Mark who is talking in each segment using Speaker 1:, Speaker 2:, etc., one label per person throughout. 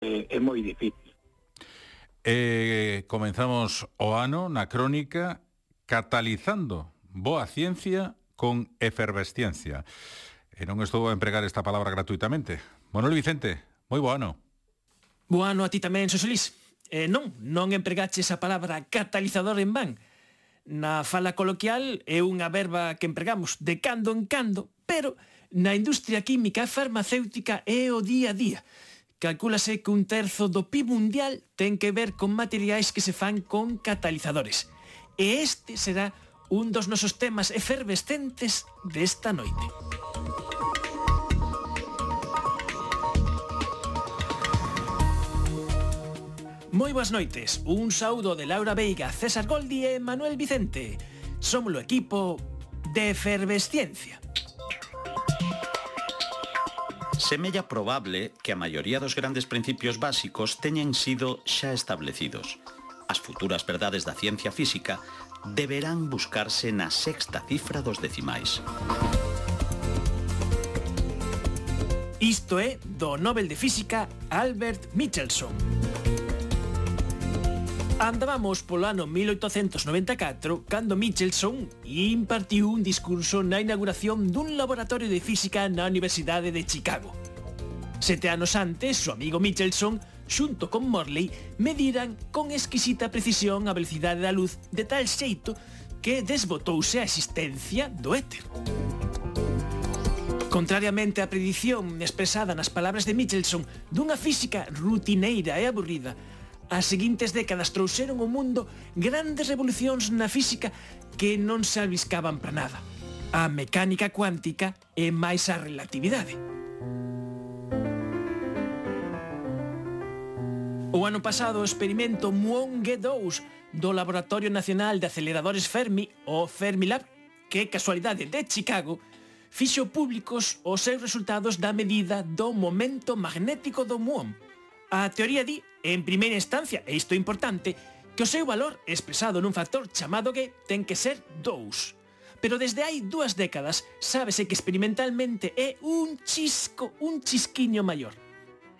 Speaker 1: eh, é moi difícil.
Speaker 2: Eh, comenzamos o ano na crónica catalizando boa ciencia con efervesciencia. E non estou a empregar esta palabra gratuitamente. Manuel Vicente, moi bo ano.
Speaker 3: Bo ano a ti tamén, Sosolís. Eh, non, non empregaches a palabra catalizador en van. Na fala coloquial é unha verba que empregamos de cando en cando, pero na industria química e farmacéutica é o día a día calcúlase que un terzo do PIB mundial ten que ver con materiais que se fan con catalizadores. E este será un dos nosos temas efervescentes desta noite. Moi boas noites, un saúdo de Laura Veiga, César Goldi e Manuel Vicente. Somos o equipo de Efervesciencia.
Speaker 4: Semella probable que a maioría dos grandes principios básicos teñen sido xa establecidos. As futuras verdades da ciencia física deberán buscarse na sexta cifra dos decimais.
Speaker 3: Isto é do Nobel de Física Albert Michelson. Andábamos polo ano 1894 cando Michelson impartiu un discurso na inauguración dun laboratorio de física na Universidade de Chicago. Sete anos antes, o amigo Michelson, xunto con Morley, mediran con exquisita precisión a velocidade da luz de tal xeito que desbotouse a existencia do éter. Contrariamente á predición expresada nas palabras de Michelson dunha física rutineira e aburrida, as seguintes décadas trouxeron ao mundo grandes revolucións na física que non se albiscaban para nada. A mecánica cuántica e máis a relatividade. O ano pasado o experimento Muonge 2 do Laboratorio Nacional de Aceleradores Fermi, o Fermilab, que casualidade de Chicago, fixo públicos os seus resultados da medida do momento magnético do muón, A teoría di, en primeira instancia, e isto é importante, que o seu valor expresado nun factor chamado que ten que ser 2. Pero desde hai dúas décadas sábese que experimentalmente é un chisco, un chisquiño maior.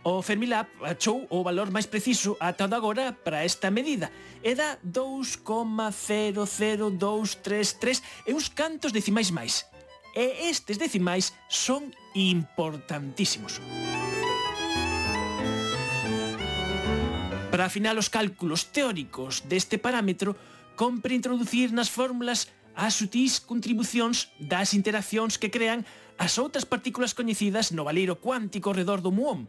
Speaker 3: O Fermilab achou o valor máis preciso ata agora para esta medida e dá 2,00233 e uns cantos decimais máis. E estes decimais son importantísimos. Música Para afinar os cálculos teóricos deste parámetro, compre introducir nas fórmulas as sutis contribucións das interaccións que crean as outras partículas coñecidas no valeiro cuántico redor do muón.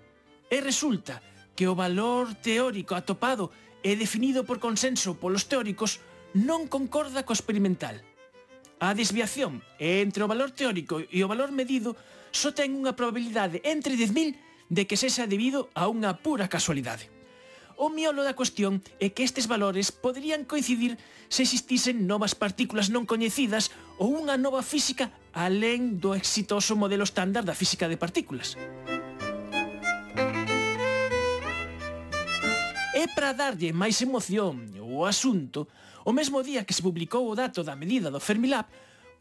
Speaker 3: E resulta que o valor teórico atopado e definido por consenso polos teóricos non concorda co experimental. A desviación entre o valor teórico e o valor medido só ten unha probabilidade entre 10.000 de que sexa debido a unha pura casualidade. O miolo da cuestión é que estes valores poderían coincidir se existisen novas partículas non coñecidas ou unha nova física alén do exitoso modelo estándar da física de partículas. E para darlle máis emoción ao asunto, o mesmo día que se publicou o dato da medida do Fermilab,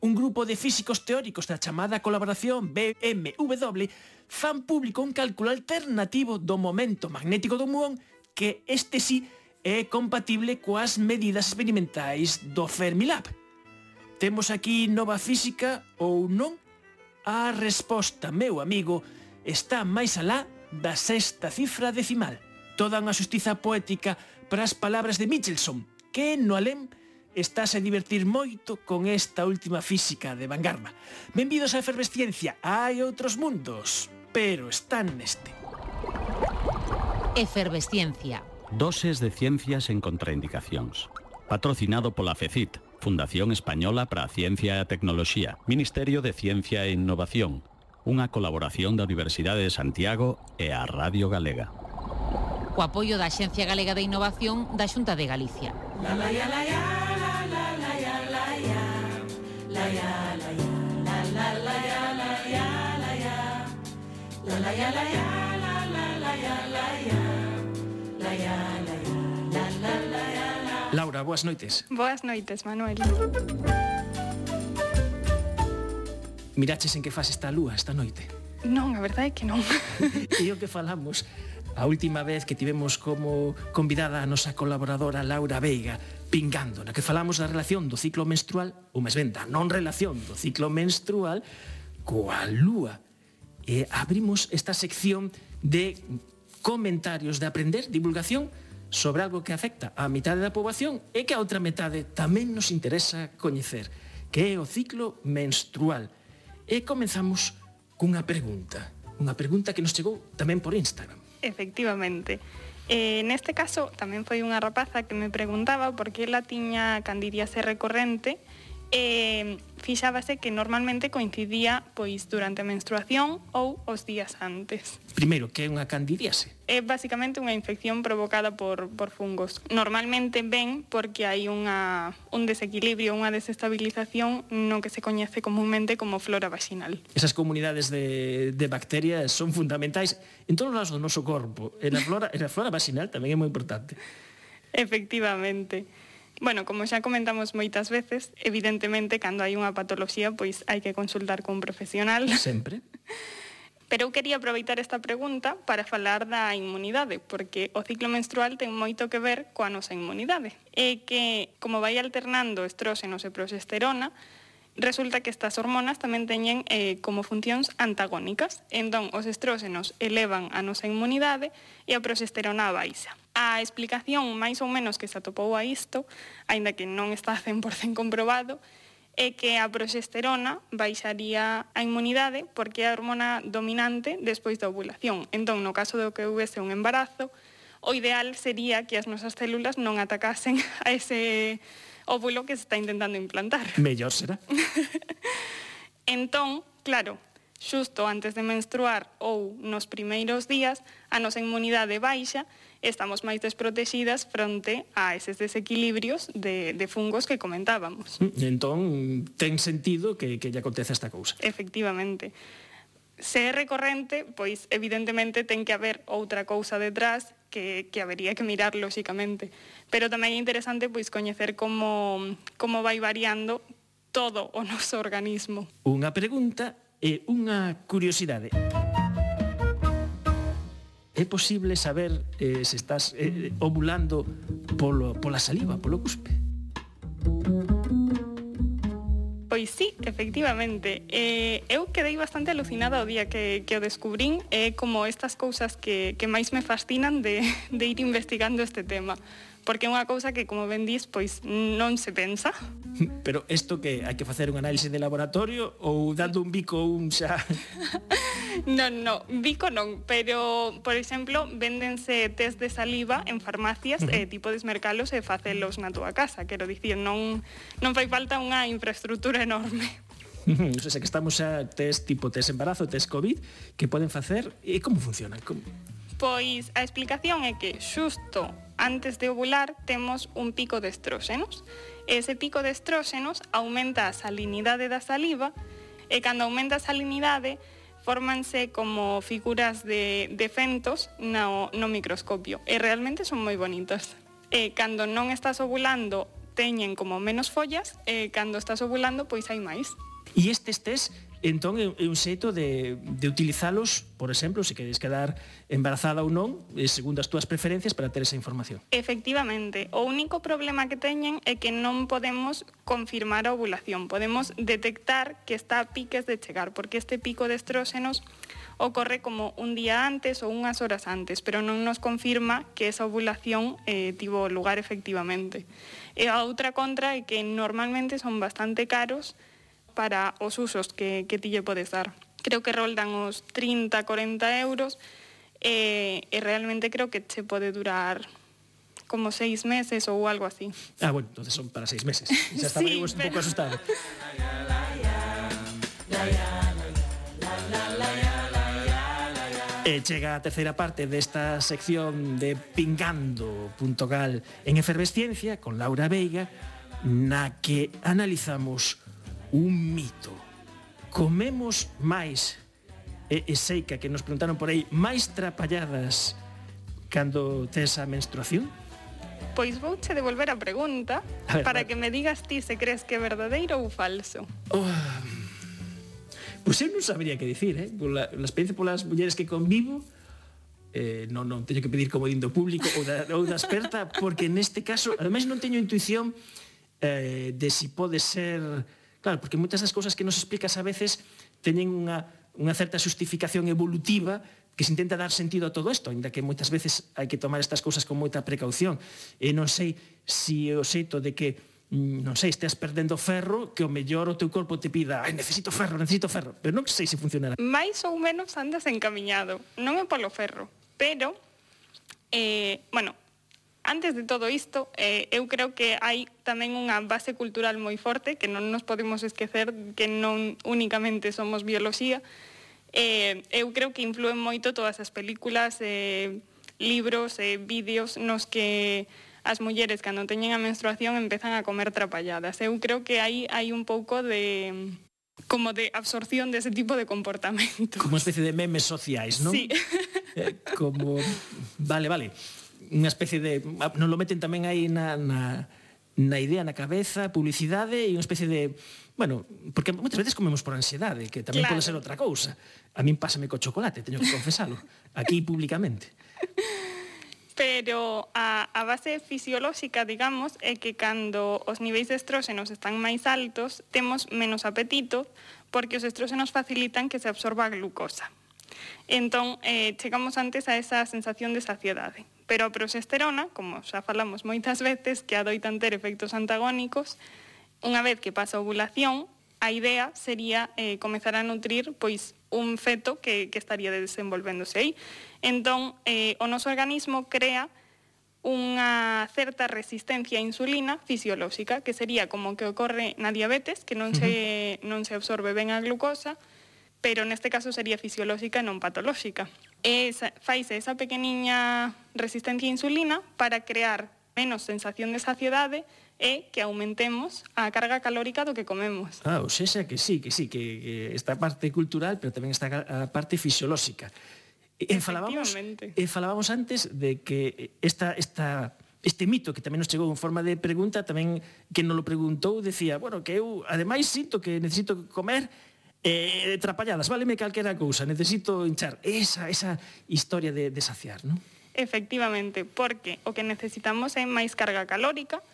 Speaker 3: un grupo de físicos teóricos da chamada colaboración BMW fan público un cálculo alternativo do momento magnético do muón que este sí é compatible coas medidas experimentais do Fermilab. Temos aquí nova física ou non? A resposta, meu amigo, está máis alá da sexta cifra decimal. Toda unha xustiza poética para as palabras de Michelson, que no além estás a divertir moito con esta última física de Vangarma. Benvidos a Efervesciencia, hai outros mundos, pero están neste.
Speaker 5: Efervesciencia.
Speaker 4: Doses de ciencias en contraindicacións. Patrocinado pola FECIT, Fundación Española para a Ciencia e a Tecnoloxía, Ministerio de Ciencia e Innovación, unha colaboración da Universidade de Santiago e a Radio Galega.
Speaker 5: Co apoio da Xencia Galega de Innovación da Xunta de Galicia. La, la, ya, la, ya. la la la la
Speaker 3: Laura, boas noites.
Speaker 6: Boas noites, Manuel.
Speaker 3: Miraches en que faz esta lúa esta noite?
Speaker 6: Non, a verdade é que non.
Speaker 3: e o que falamos a última vez que tivemos como convidada a nosa colaboradora Laura Veiga, Pingando, na que falamos da relación do ciclo menstrual, ou máis ben da non relación do ciclo menstrual, coa lúa. E abrimos esta sección de comentarios de aprender, divulgación, sobre algo que afecta á mitade da poboación e que a outra metade tamén nos interesa coñecer, que é o ciclo menstrual. E comenzamos cunha pregunta, unha pregunta que nos chegou tamén por Instagram.
Speaker 1: Efectivamente. Eh, neste caso, tamén foi unha rapaza que me preguntaba por que ela tiña candidiase recorrente eh, fixábase que normalmente coincidía pois durante a menstruación ou os días antes.
Speaker 3: Primeiro, que é unha candidíase?
Speaker 1: É basicamente unha infección provocada por, por fungos. Normalmente ven porque hai unha, un desequilibrio, unha desestabilización no que se coñece comúnmente como flora vaginal.
Speaker 3: Esas comunidades de, de bacterias son fundamentais en todos os do noso corpo. E na flora, e na flora vaginal tamén é moi importante.
Speaker 1: Efectivamente. Bueno, como xa comentamos moitas veces, evidentemente, cando hai unha patoloxía, pois hai que consultar con un profesional.
Speaker 3: Sempre.
Speaker 1: Pero eu quería aproveitar esta pregunta para falar da inmunidade, porque o ciclo menstrual ten moito que ver coa nosa inmunidade. E que, como vai alternando estróxenos e progesterona, Resulta que estas hormonas tamén teñen eh, como funcións antagónicas. Entón, os estróxenos elevan a nosa inmunidade e a progesterona a baixa. A explicación máis ou menos que se atopou a isto, aínda que non está 100% comprobado, é que a progesterona baixaría a inmunidade porque é a hormona dominante despois da ovulación. Entón, no caso do que houvese un embarazo, o ideal sería que as nosas células non atacasen a ese óvulo que se está intentando implantar.
Speaker 3: Mellor será.
Speaker 1: entón, claro, xusto antes de menstruar ou nos primeiros días, a nosa inmunidade baixa, estamos máis desprotexidas fronte a eses desequilibrios de, de fungos que comentábamos.
Speaker 3: Mm, entón, ten sentido que, que lle acontece esta cousa.
Speaker 1: Efectivamente. Se é recorrente, pois evidentemente ten que haber outra cousa detrás que, que habería que mirar, lóxicamente. Pero tamén é interesante pois coñecer como, como vai variando todo o noso organismo.
Speaker 3: Unha pregunta e unha curiosidade. É posible saber eh, se estás eh, ovulando polo, pola saliva, polo cuspe?
Speaker 1: Pois sí, efectivamente. Eh, eu quedei bastante alucinada o día que, que o descubrín, é eh, como estas cousas que, que máis me fascinan de, de ir investigando este tema porque é unha cousa que, como ben dís, pois non se pensa.
Speaker 3: Pero isto que hai que facer un análise de laboratorio ou dando un bico un xa...
Speaker 1: non, non, bico non, pero, por exemplo, véndense test de saliva en farmacias uh eh, -huh. tipo desmercalos e facelos na túa casa, quero dicir, non, non fai falta unha infraestructura enorme.
Speaker 3: Non sei, que estamos a test tipo test embarazo, test COVID, que poden facer e como funcionan? Como...
Speaker 1: Pois a explicación é que xusto antes de ovular temos un pico de estróxenos. Ese pico de estróxenos aumenta a salinidade da saliva e cando aumenta a salinidade fórmanse como figuras de, de fentos no, no microscopio e realmente son moi bonitas. E cando non estás ovulando teñen como menos follas e cando estás ovulando pois hai máis.
Speaker 3: E estes test Entón é, un xeito de, de utilizalos, por exemplo, se queres quedar embarazada ou non, eh, segundo as túas preferencias para ter esa información.
Speaker 1: Efectivamente, o único problema que teñen é que non podemos confirmar a ovulación, podemos detectar que está a piques de chegar, porque este pico de estróxenos ocorre como un día antes ou unhas horas antes, pero non nos confirma que esa ovulación eh, tivo lugar efectivamente. E a outra contra é que normalmente son bastante caros para os usos que, que ti lle podes dar. Creo que roldan os 30, 40 euros e, e realmente creo que che pode durar como seis meses ou algo así.
Speaker 3: Ah, bueno, entonces son para seis meses. Ya estaba sí, yo un pero... poco asustado. E chega a terceira parte desta sección de pingando.gal en Efervesciencia con Laura Veiga na que analizamos un mito. Comemos máis, e, e sei que, que nos preguntaron por aí, máis trapalladas cando tes a menstruación?
Speaker 1: Pois vou che devolver a pregunta a ver, para que me digas ti se crees que é verdadeiro ou falso. Oh,
Speaker 3: pois eu non sabría que dicir, eh? Pola, la experiencia polas mulleres que convivo, eh, non, non teño que pedir como dindo público ou da, ou da experta, porque neste caso, ademais non teño intuición eh, de si pode ser Claro, porque moitas das cousas que nos explicas a veces teñen unha, unha certa justificación evolutiva que se intenta dar sentido a todo isto, ainda que moitas veces hai que tomar estas cousas con moita precaución. E non sei se si o xeito de que mm, non sei, estás perdendo ferro que o mellor o teu corpo te pida ai, necesito ferro, necesito ferro, pero non sei se funcionará.
Speaker 1: Mais ou menos andas encamiñado, non é polo ferro, pero eh, bueno, antes de todo isto, eh, eu creo que hai tamén unha base cultural moi forte que non nos podemos esquecer que non únicamente somos bioloxía. Eh, eu creo que influen moito todas as películas, eh, libros, eh, vídeos nos que as mulleres cando teñen a menstruación empezan a comer trapalladas. Eu creo que aí hai un pouco de como de absorción dese tipo de comportamento.
Speaker 3: Como especie de memes sociais, non?
Speaker 1: Sí.
Speaker 3: Eh, como vale, vale unha especie de... Non lo meten tamén aí na, na, na idea na cabeza, publicidade e unha especie de, bueno, porque moitas veces comemos por ansiedade, que tamén claro. pode ser outra cousa. A min pásame co chocolate, teño que confesalo, aquí públicamente.
Speaker 1: Pero a, a base fisiolóxica, digamos, é que cando os niveis de estróxenos están máis altos, temos menos apetito, porque os estróxenos facilitan que se absorba a glucosa. Entón, eh, chegamos antes a esa sensación de saciedade. Pero a progesterona, como xa falamos moitas veces, que adoitan ter efectos antagónicos, unha vez que pasa a ovulación, a idea sería eh, comezar a nutrir pois un feto que, que estaría desenvolvéndose aí. Entón, eh, o noso organismo crea unha certa resistencia a insulina fisiolóxica, que sería como que ocorre na diabetes, que non se, non se absorbe ben a glucosa, pero neste caso sería fisiolóxica e non patolóxica esa, faise esa pequeniña resistencia a insulina para crear menos sensación de saciedade é que aumentemos a carga calórica do que comemos.
Speaker 3: Ah, pois ou seja, que sí, que sí, que, que esta parte cultural, pero tamén esta a parte fisiolóxica. E falábamos, e falábamos antes de que esta, esta este mito que tamén nos chegou en forma de pregunta, tamén que nos lo preguntou, decía, bueno, que eu ademais sinto que necesito comer Eh, eh, trapalladas, váleme calquera cousa, necesito hinchar esa, esa historia de, de saciar, non?
Speaker 1: Efectivamente, porque o que necesitamos é máis carga calórica,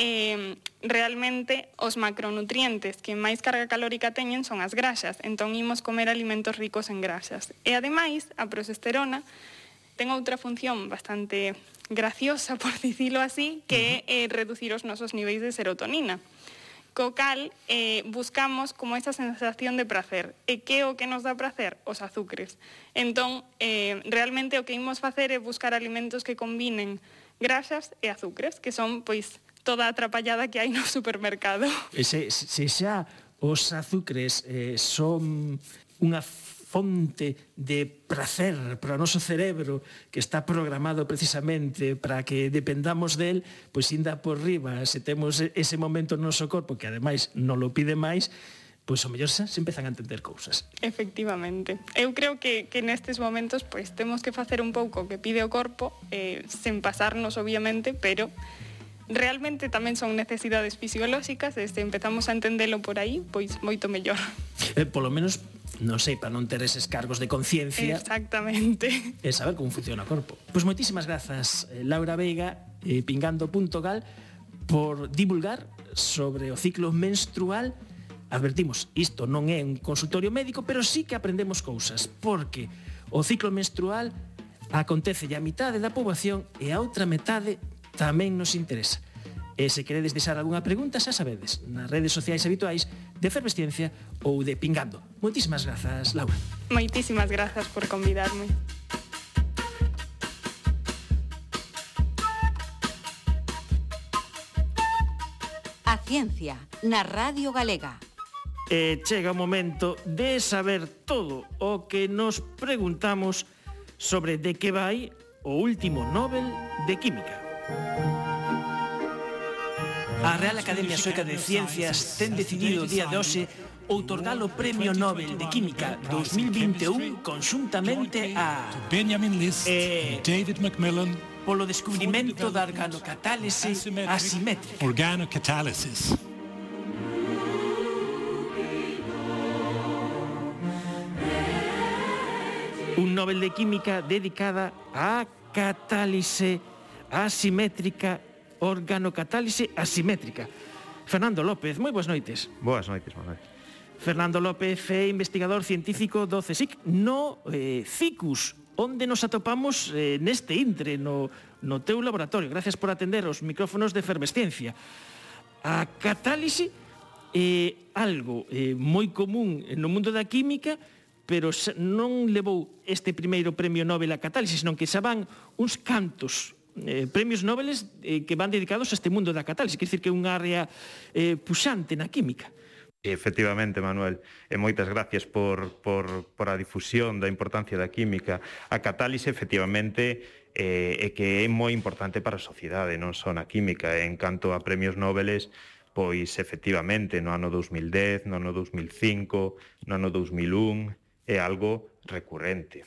Speaker 1: eh, realmente os macronutrientes que máis carga calórica teñen son as graxas, entón imos comer alimentos ricos en graxas. E ademais, a progesterona ten outra función bastante graciosa, por dicilo así, que é eh, reducir os nosos niveis de serotonina. Uh Co cal, eh, buscamos como esa sensación de placer. Eh, e que o que nos dá prazer? Os azúcares. Entón, eh, realmente o que imos facer é buscar alimentos que combinen graxas e azúcares, que son, pois, toda a atrapallada que hai no supermercado.
Speaker 3: E se, se xa os azúcares eh, son unha fonte de placer para o noso cerebro que está programado precisamente para que dependamos del, pois inda por riba, se temos ese momento no noso corpo que ademais non lo pide máis, pois o mellor se, se empezan a entender cousas.
Speaker 1: Efectivamente. Eu creo que, que nestes momentos pois temos que facer un pouco o que pide o corpo, eh, sen pasarnos obviamente, pero realmente tamén son necesidades fisiolóxicas e se empezamos a entendelo por aí, pois moito mellor.
Speaker 3: Eh, polo menos non sei, para non ter eses cargos de conciencia.
Speaker 1: Exactamente.
Speaker 3: E saber como funciona o corpo. Pois moitísimas grazas, eh, Laura Veiga, eh, e pingando.gal, por divulgar sobre o ciclo menstrual Advertimos, isto non é un consultorio médico, pero sí que aprendemos cousas, porque o ciclo menstrual acontece a mitade da poboación e a outra metade tamén nos interesa. E se queredes deixar algunha pregunta, xa sabedes, nas redes sociais habituais de Efervesciencia ou de Pingando. Moitísimas grazas, Laura.
Speaker 1: Moitísimas grazas por convidarme.
Speaker 5: A Ciencia, na Radio Galega.
Speaker 3: E chega o momento de saber todo o que nos preguntamos sobre de que vai o último Nobel de Química. A Real Academia Sueca de Ciencias ten decidido o día de hoxe outorgar o Premio Nobel de Química 2021 conxuntamente a
Speaker 6: Benjamin List, e... David Macmillan,
Speaker 3: polo descubrimento da organocatálise asimétrica.
Speaker 6: Organocatálisis.
Speaker 3: Un Nobel de Química dedicada á catálise asimétrica organocatálise asimétrica. Fernando López, moi boas noites.
Speaker 7: Boas noites, Manuel.
Speaker 3: Fernando López é investigador científico do CSIC no eh, CICUS, onde nos atopamos eh, neste intre, no, no teu laboratorio. Gracias por atender os micrófonos de efervesciencia. A catálise é algo eh, moi común no mundo da química, pero non levou este primeiro premio Nobel a catálise, senón que xa van uns cantos eh, premios Nobeles eh, que van dedicados a este mundo da catálise, quer dicir que é unha área eh, puxante na química.
Speaker 7: Efectivamente, Manuel, e moitas gracias por, por, por a difusión da importancia da química. A catálise, efectivamente, eh, é que é moi importante para a sociedade, non só na química. En canto a premios Nobeles, pois efectivamente no ano 2010, no ano 2005, no ano 2001, é algo recurrente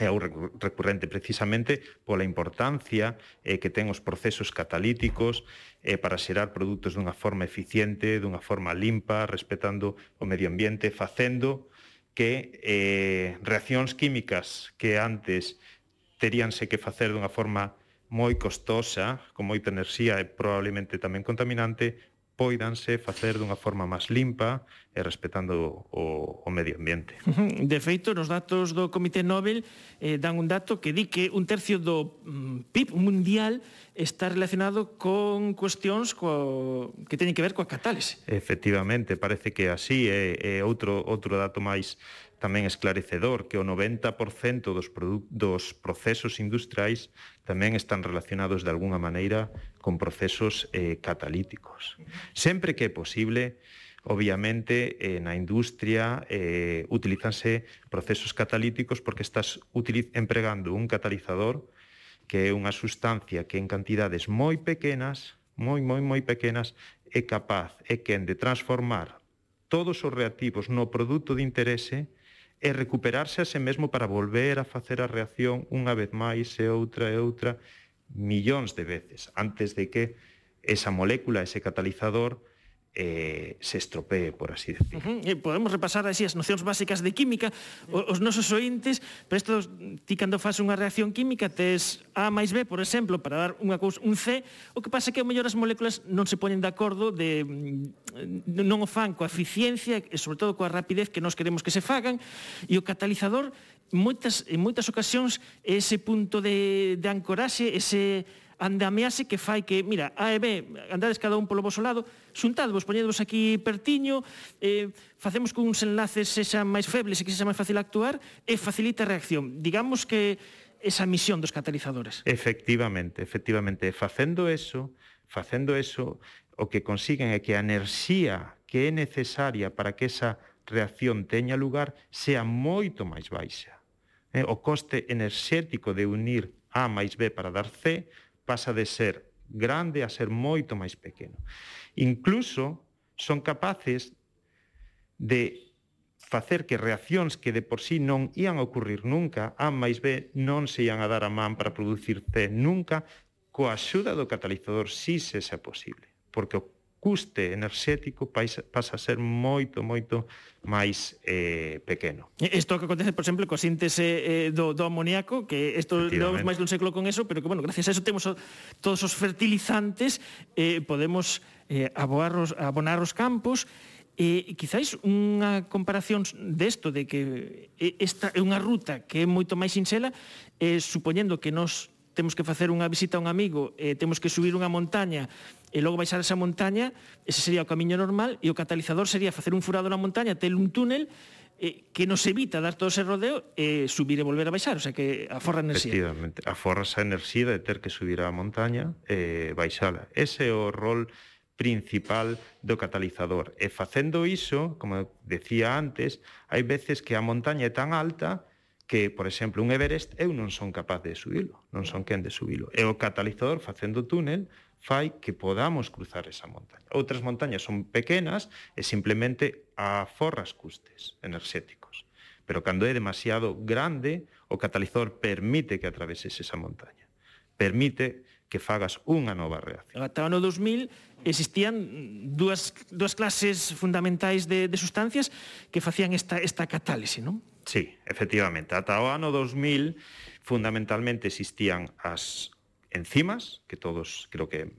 Speaker 7: é algo recurrente precisamente pola importancia eh, que ten os procesos catalíticos eh, para xerar produtos dunha forma eficiente, dunha forma limpa, respetando o medio ambiente, facendo que eh, reaccións químicas que antes teríanse que facer dunha forma moi costosa, con moita enerxía e probablemente tamén contaminante, poidanse facer dunha forma máis limpa e respetando o, o medio ambiente.
Speaker 3: De feito, nos datos do Comité Nobel eh, dan un dato que di que un tercio do mm, PIB mundial está relacionado con cuestións co, que teñen que ver coa catálise.
Speaker 7: Efectivamente, parece que así é, é outro outro dato máis tamén esclarecedor que o 90% dos, dos procesos industriais tamén están relacionados de alguna maneira con procesos eh, catalíticos. Sempre que é posible, obviamente, eh, na industria eh, utilizanse procesos catalíticos porque estás empregando un catalizador que é unha sustancia que en cantidades moi pequenas, moi, moi, moi pequenas, é capaz, é quen de transformar todos os reactivos no produto de interese e recuperarse a se mesmo para volver a facer a reacción unha vez máis e outra e outra millóns de veces antes de que esa molécula, ese catalizador, eh, se estropee, por así decir. Uh
Speaker 3: -huh. E podemos repasar así as nocións básicas de química, os, nosos ointes, pero isto, ti cando faz unha reacción química, tes A máis B, por exemplo, para dar unha cousa, un C, o que pasa é que o mellor as moléculas non se poñen de acordo, de, mm, non o fan coa eficiencia e sobre todo coa rapidez que nós queremos que se fagan, e o catalizador moitas, en moitas ocasións ese punto de, de ancoraxe, ese andamease que fai que, mira, A e B, andades cada un polo vosso lado, xuntadvos, poñedvos aquí pertiño, eh, facemos que uns enlaces sexan máis febles e que sexa máis fácil actuar, e facilita a reacción. Digamos que esa misión dos catalizadores.
Speaker 7: Efectivamente, efectivamente. Facendo eso, facendo eso, o que consiguen é que a enerxía que é necesaria para que esa reacción teña lugar sea moito máis baixa. Eh, o coste enerxético de unir A máis B para dar C pasa de ser grande a ser moito máis pequeno. Incluso son capaces de facer que reaccións que de por sí non ían ocurrir nunca, A máis B non se ian a dar a man para producir C nunca, coa axuda do catalizador si se xa posible. Porque o custe enerxético pasa a ser moito, moito máis eh, pequeno.
Speaker 3: Isto que acontece, por exemplo, coa síntese eh, do, do amoníaco, que isto levamos máis dun século con eso, pero que, bueno, gracias a eso temos todos os fertilizantes, eh, podemos eh, aboar os, abonar os campos, E eh, quizáis unha comparación desto de que esta é unha ruta que é moito máis sinxela, eh, supoñendo que nós temos que facer unha visita a un amigo, eh, temos que subir unha montaña, e logo baixar esa montaña, ese sería o camiño normal, e o catalizador sería facer un furado na montaña, ter un túnel, eh, que nos evita dar todo ese rodeo e eh, subir e volver a baixar, o sea que aforra enerxía.
Speaker 7: Efectivamente, aforra esa enerxía de ter que subir á montaña e eh, baixala. Ese é o rol principal do catalizador. E facendo iso, como decía antes, hai veces que a montaña é tan alta que, por exemplo, un Everest eu non son capaz de subilo, non son quen de subilo. E o catalizador facendo túnel fai que podamos cruzar esa montaña. Outras montañas son pequenas e simplemente aforras custes enerxéticos. Pero cando é demasiado grande, o catalizador permite que atraveses esa montaña. Permite que fagas unha nova reacción.
Speaker 3: Ata o ano 2000 existían dúas, dúas clases fundamentais de, de sustancias que facían esta, esta catálise, non?
Speaker 7: Sí, efectivamente. Ata o ano 2000 fundamentalmente existían as enzimas, que todos creo que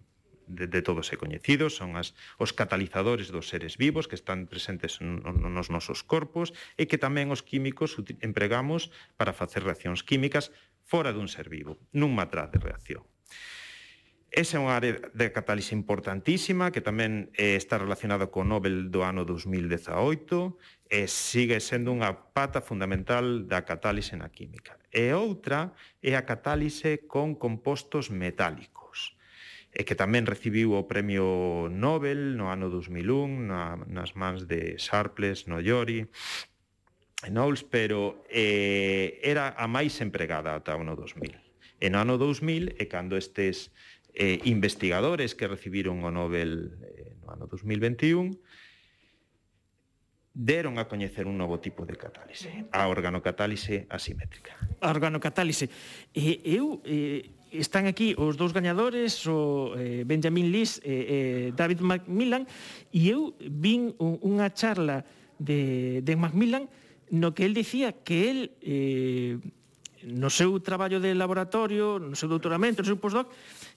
Speaker 7: de, de todos é coñecido, son as, os catalizadores dos seres vivos que están presentes nos nosos corpos e que tamén os químicos empregamos para facer reaccións químicas fora dun ser vivo, nun matraz de reacción. Esa é unha área de catálise importantísima que tamén eh, está relacionada co Nobel do ano 2018 e sigue sendo unha pata fundamental da catálise na química e outra é a catálise con compostos metálicos e que tamén recibiu o premio Nobel no ano 2001 na, nas mans de Sharpless, Noyori e Knowles, pero eh, era a máis empregada ata o ano 2000. En o ano 2000 é cando estes eh, investigadores que recibiron o Nobel eh, no ano 2021 deron a coñecer un novo tipo de catálise, a organocatálise asimétrica.
Speaker 3: A organocatálise. E eu eh, están aquí os dous gañadores, o eh, Benjamin Lis e eh, David Macmillan, e eu vin unha charla de, de Macmillan no que el dicía que el eh, no seu traballo de laboratorio, no seu doutoramento, no seu postdoc,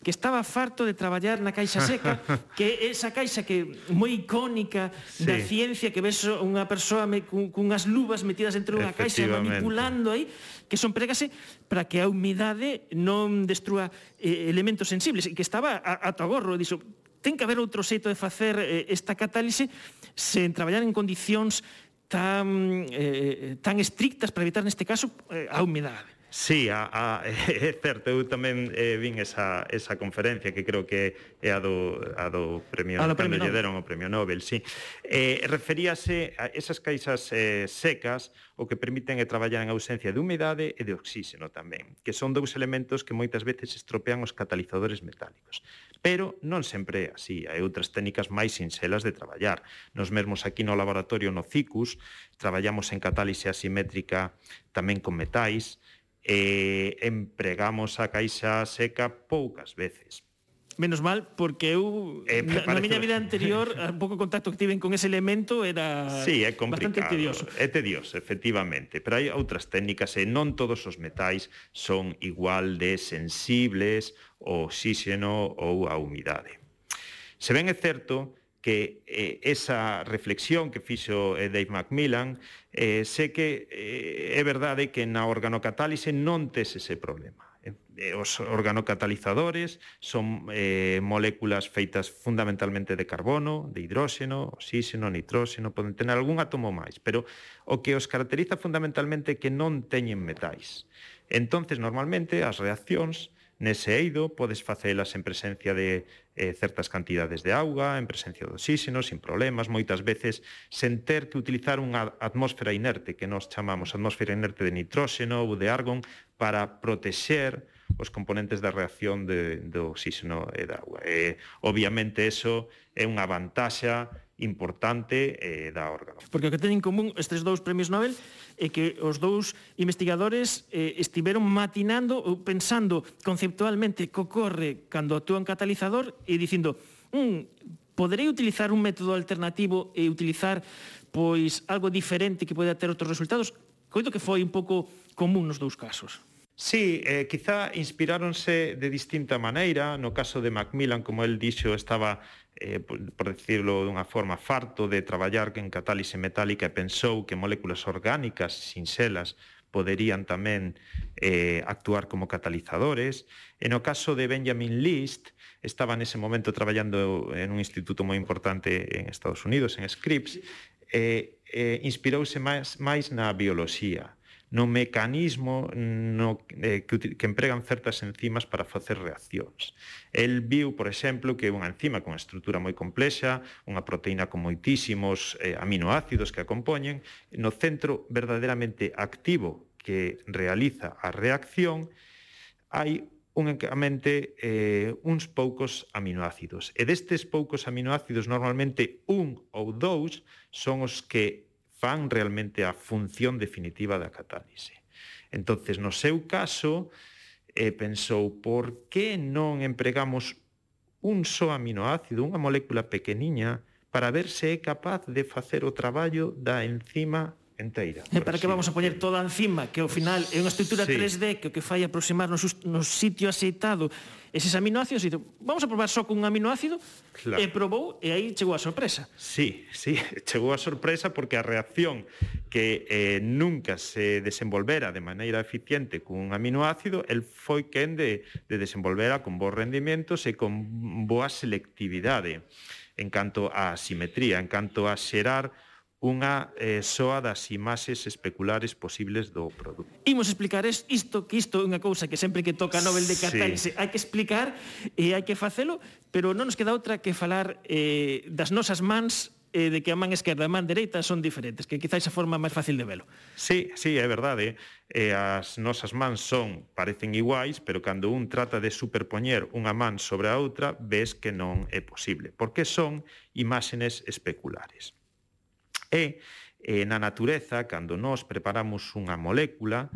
Speaker 3: que estaba farto de traballar na Caixa Seca, que esa caixa que moi icónica sí. da ciencia que ves unha persoa me, cun, cunhas luvas metidas dentro dunha caixa manipulando aí, que son pregase eh, para que a humidade non destrua eh, elementos sensibles e que estaba a, a togorro, dixo, ten que haber outro xeito de facer eh, esta catálise sen traballar en condicións tan eh, tan estrictas para evitar neste caso eh, a humidade.
Speaker 7: Sí, a, a, é certo, eu tamén eh, vin esa, esa conferencia que creo que é a do, a do premio,
Speaker 3: a do premio
Speaker 7: lle deron o premio Nobel, sí. Eh, referíase a esas caixas eh, secas o que permiten é traballar en ausencia de humidade e de oxígeno tamén, que son dous elementos que moitas veces estropean os catalizadores metálicos. Pero non sempre é así, hai outras técnicas máis sinxelas de traballar. Nos mesmos aquí no laboratorio no CICUS traballamos en catálise asimétrica tamén con metais, e empregamos a caixa seca poucas veces.
Speaker 3: Menos mal, porque eu eh, na, na miña vida anterior un pouco contacto que tiven con ese elemento era
Speaker 7: sí, é
Speaker 3: bastante tedioso.
Speaker 7: É tedioso, efectivamente, pero hai outras técnicas e non todos os metais son igual de sensibles ao oxígeno ou á humidade. Se ben é certo que eh, esa reflexión que fixo eh, Dave Macmillan eh, sé que eh, é verdade que na organocatálise non tes ese problema eh, eh, os organocatalizadores son eh, moléculas feitas fundamentalmente de carbono, de hidróxeno, oxígeno, nitróxeno, poden tener algún átomo máis, pero o que os caracteriza fundamentalmente é que non teñen metais. Entonces, normalmente, as reaccións Nese eido podes facelas en presencia de eh, certas cantidades de auga, en presencia de oxígeno, sin problemas, moitas veces sen ter que utilizar unha atmósfera inerte que nós chamamos atmósfera inerte de nitróxeno ou de argón para protexer os componentes da reacción de, do oxígeno e da auga. E, obviamente, eso é unha vantaxa importante eh, da órgano.
Speaker 3: Porque o que ten en común estes dous premios Nobel é que os dous investigadores eh, estiveron matinando ou pensando conceptualmente que ocorre cando actúa un catalizador e dicindo, mm, poderei utilizar un método alternativo e utilizar pois algo diferente que poida ter outros resultados? Coito que foi un pouco común nos dous casos.
Speaker 7: Sí, eh, quizá inspiráronse de distinta maneira. No caso de Macmillan, como el dixo, estaba eh, por decirlo dunha forma, farto de traballar en catálise metálica e pensou que moléculas orgánicas sin selas poderían tamén eh, actuar como catalizadores. En o caso de Benjamin List, estaba nese momento traballando en un instituto moi importante en Estados Unidos, en Scripps, eh, eh, inspirouse máis, máis na bioloxía no mecanismo no, eh, que, que empregan certas enzimas para facer reaccións. El viu, por exemplo, que unha enzima con estrutura moi complexa, unha proteína con moitísimos eh, aminoácidos que a compoñen, no centro verdadeiramente activo que realiza a reacción, hai unicamente eh, uns poucos aminoácidos. E destes poucos aminoácidos, normalmente un ou dous, son os que fan realmente a función definitiva da catálise. Entonces, no seu caso, eh, pensou por que non empregamos un só aminoácido, unha molécula pequeniña, para ver se é capaz de facer o traballo da enzima enteira.
Speaker 3: E para que vamos a poñer toda a enzima, que ao final é unha estrutura sí. 3D que o que fai aproximarnos no sitio aceitado eses aminoácidos e dixo, vamos a probar só cun aminoácido claro. e probou e aí chegou a sorpresa.
Speaker 7: Sí, sí, chegou a sorpresa porque a reacción que eh, nunca se desenvolvera de maneira eficiente cun aminoácido, el foi quen de, de desenvolvera con bons rendimentos e con boa selectividade en canto á simetría, en canto a xerar unha eh, soa das imaxes especulares posibles do produto.
Speaker 3: Imos explicar isto, que isto é unha cousa que sempre que toca Nobel de Catálise sí. hai que explicar e hai que facelo, pero non nos queda outra que falar eh, das nosas mans eh, de que a man esquerda e a man dereita son diferentes, que quizáis a forma máis fácil de velo.
Speaker 7: Sí, sí, é verdade. Eh, as nosas mans son, parecen iguais, pero cando un trata de superpoñer unha man sobre a outra, ves que non é posible, porque son imágenes especulares. E eh, na natureza, cando nós preparamos unha molécula,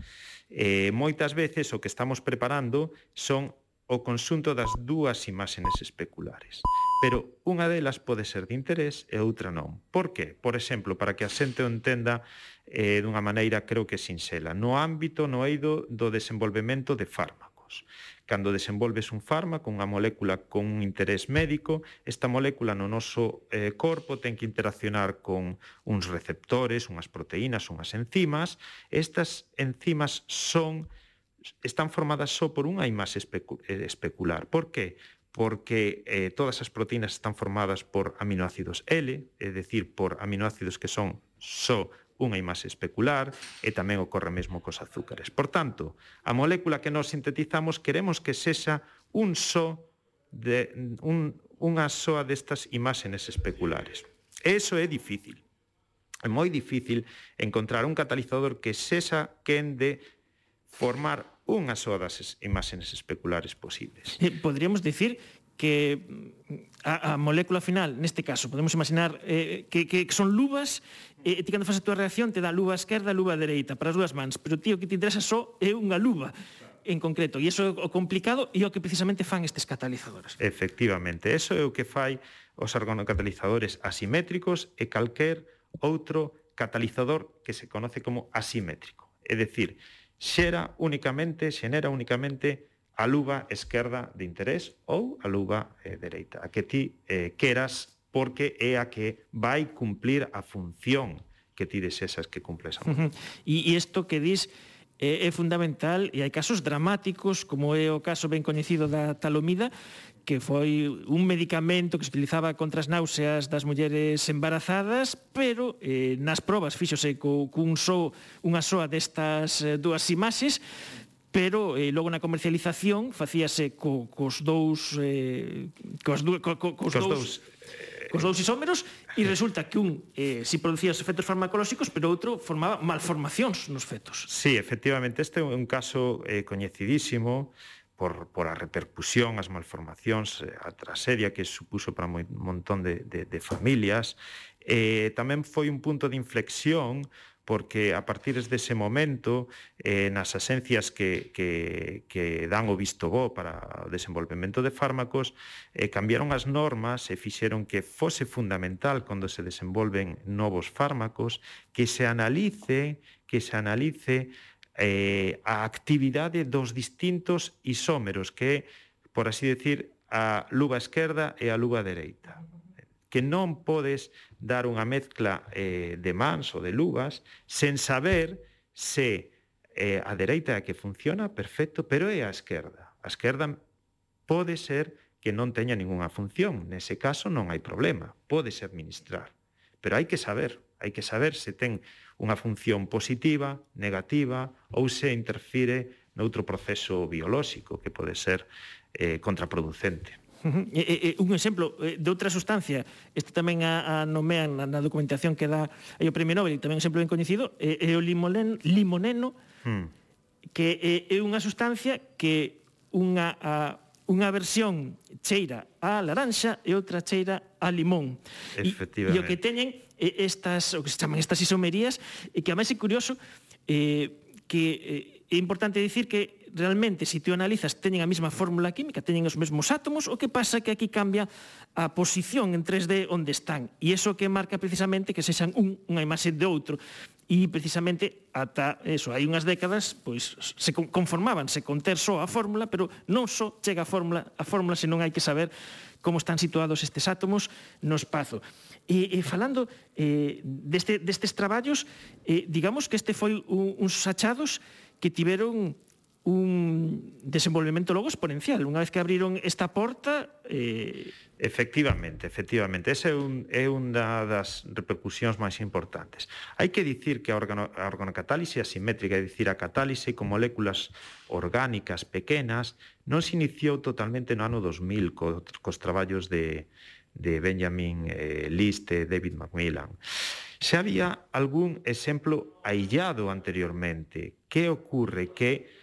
Speaker 7: eh, moitas veces o que estamos preparando son o conxunto das dúas imágenes especulares. Pero unha delas pode ser de interés e outra non. Por que? Por exemplo, para que a xente o entenda eh, dunha maneira creo que sinxela, no ámbito, no eido do desenvolvemento de fármacos. Cando desenvolves un fármaco, unha molécula con un interés médico, esta molécula no noso eh, corpo ten que interaccionar con uns receptores, unhas proteínas, unhas enzimas. Estas enzimas son están formadas só por unha imaxe especu eh, especular. Por que? porque eh, todas as proteínas están formadas por aminoácidos L, é dicir, por aminoácidos que son só unha imaxe especular e tamén ocorre mesmo cos azúcares. Por tanto, a molécula que nos sintetizamos queremos que sexa un só de un, unha soa destas imágenes especulares. Eso é difícil. É moi difícil encontrar un catalizador que sexa quen de formar unha soa das imágenes especulares posibles.
Speaker 3: Eh, podríamos decir que mm, a, a molécula final, neste caso, podemos imaginar eh, que, que son luvas, e eh, ti cando faz a tua reacción te dá luva esquerda, luva dereita, para as dúas mans, pero ti o que te interesa só é unha luva en concreto, e iso é o complicado e o que precisamente fan estes catalizadores.
Speaker 7: Efectivamente, eso é o que fai os organocatalizadores asimétricos e calquer outro catalizador que se conoce como asimétrico. É dicir, xera únicamente, xenera únicamente a luva esquerda de interés ou a luva eh, dereita, a que ti eh, queras porque é a que vai cumplir a función que ti desexas que cumple esa. E uh
Speaker 3: -huh. isto que dis é, é fundamental e hai casos dramáticos, como é o caso ben coñecido da talomida, que foi un medicamento que se utilizaba contra as náuseas das mulleres embarazadas, pero eh, nas probas fixose co, cun so, unha soa destas eh, dúas imaxes, pero eh, logo na comercialización facíase co, cos dous eh, cos, du, co, co, cos, cos dous, dous eh, cos dous isómeros e resulta que un eh, si producía os efectos farmacolóxicos pero outro formaba malformacións nos fetos.
Speaker 7: Sí, efectivamente, este é un caso eh, coñecidísimo por, por a repercusión, as malformacións, eh, a trasedia que supuso para un montón de, de, de familias. Eh, tamén foi un punto de inflexión porque a partir dese momento eh, nas asencias que, que, que dan o visto bo para o desenvolvemento de fármacos eh, cambiaron as normas e fixeron que fose fundamental cando se desenvolven novos fármacos que se analice que se analice eh, a actividade dos distintos isómeros que é, por así decir, a luva esquerda e a luva dereita que non podes dar unha mezcla eh, de mans ou de luvas sen saber se eh, a dereita é a que funciona perfecto, pero é a esquerda. A esquerda pode ser que non teña ningunha función. Nese caso non hai problema, podes administrar. Pero hai que saber, hai que saber se ten unha función positiva, negativa ou se interfire noutro proceso biolóxico que pode ser eh, contraproducente.
Speaker 3: Uh -huh. e, e, un exemplo eh, de outra sustancia, este tamén a, a nomean na, na documentación que dá aí o Premio Nobel, e tamén un exemplo ben coñecido, é, é o limolen, limoneno, hmm. que é, é unha sustancia que unha, a, unha versión cheira a laranxa e outra cheira a limón.
Speaker 7: E,
Speaker 3: e o que teñen estas, o que se chaman estas isomerías, e que ademais é curioso, eh, que eh, é importante dicir que realmente, se si te analizas, teñen a mesma fórmula química, teñen os mesmos átomos, o que pasa que aquí cambia a posición en 3D onde están. E iso que marca precisamente que sexan un, unha imaxe de outro. E precisamente ata eso, hai unhas décadas, pois se conformábanse con ter só a fórmula, pero non só chega a fórmula, a fórmula senón hai que saber como están situados estes átomos no espazo. E, e falando eh, deste, destes traballos, eh, digamos que este foi un, uns achados que tiveron un desenvolvemento logo exponencial. Unha vez que abriron esta porta...
Speaker 7: Eh... Efectivamente, efectivamente. Ese é, un, é unha das repercusións máis importantes. Hai que dicir que a, organo, a organocatálise asimétrica, é dicir, a catálise con moléculas orgánicas pequenas, non se iniciou totalmente no ano 2000 co, cos traballos de, de Benjamin eh, List e David Macmillan. Se había algún exemplo aillado anteriormente. Que ocorre que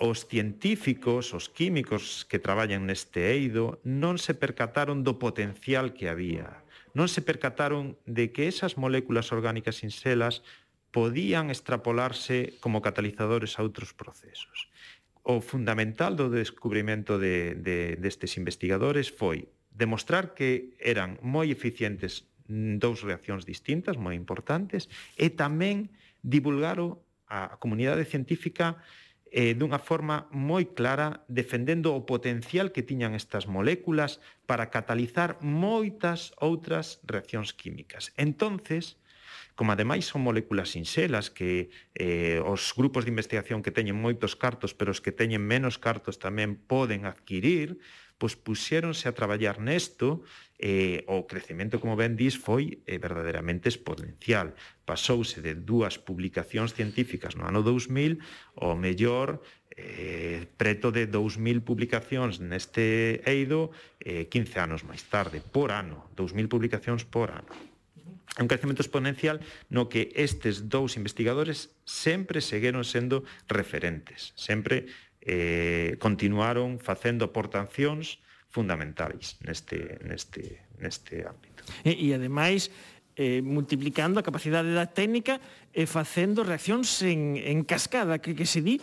Speaker 7: os científicos, os químicos que traballan neste eido, non se percataron do potencial que había. Non se percataron de que esas moléculas orgánicas sinxelas podían extrapolarse como catalizadores a outros procesos. O fundamental do descubrimento de, de, destes investigadores foi demostrar que eran moi eficientes dous reaccións distintas, moi importantes, e tamén divulgaro a comunidade científica eh, dunha forma moi clara defendendo o potencial que tiñan estas moléculas para catalizar moitas outras reaccións químicas. Entonces, como ademais son moléculas sinxelas que eh, os grupos de investigación que teñen moitos cartos pero os que teñen menos cartos tamén poden adquirir, pois puxéronse a traballar nesto e o crecemento, como ben dis, foi eh, verdadeiramente exponencial. Pasouse de dúas publicacións científicas no ano 2000 ao mellor eh, preto de 2.000 publicacións neste eido eh, 15 anos máis tarde, por ano, 2.000 publicacións por ano. É un crecemento exponencial no que estes dous investigadores sempre seguiron sendo referentes, sempre eh, continuaron facendo aportacións fundamentais neste, neste, neste ámbito.
Speaker 3: E, e ademais, eh, multiplicando a capacidade da técnica e facendo reaccións en, en cascada, que, que se di,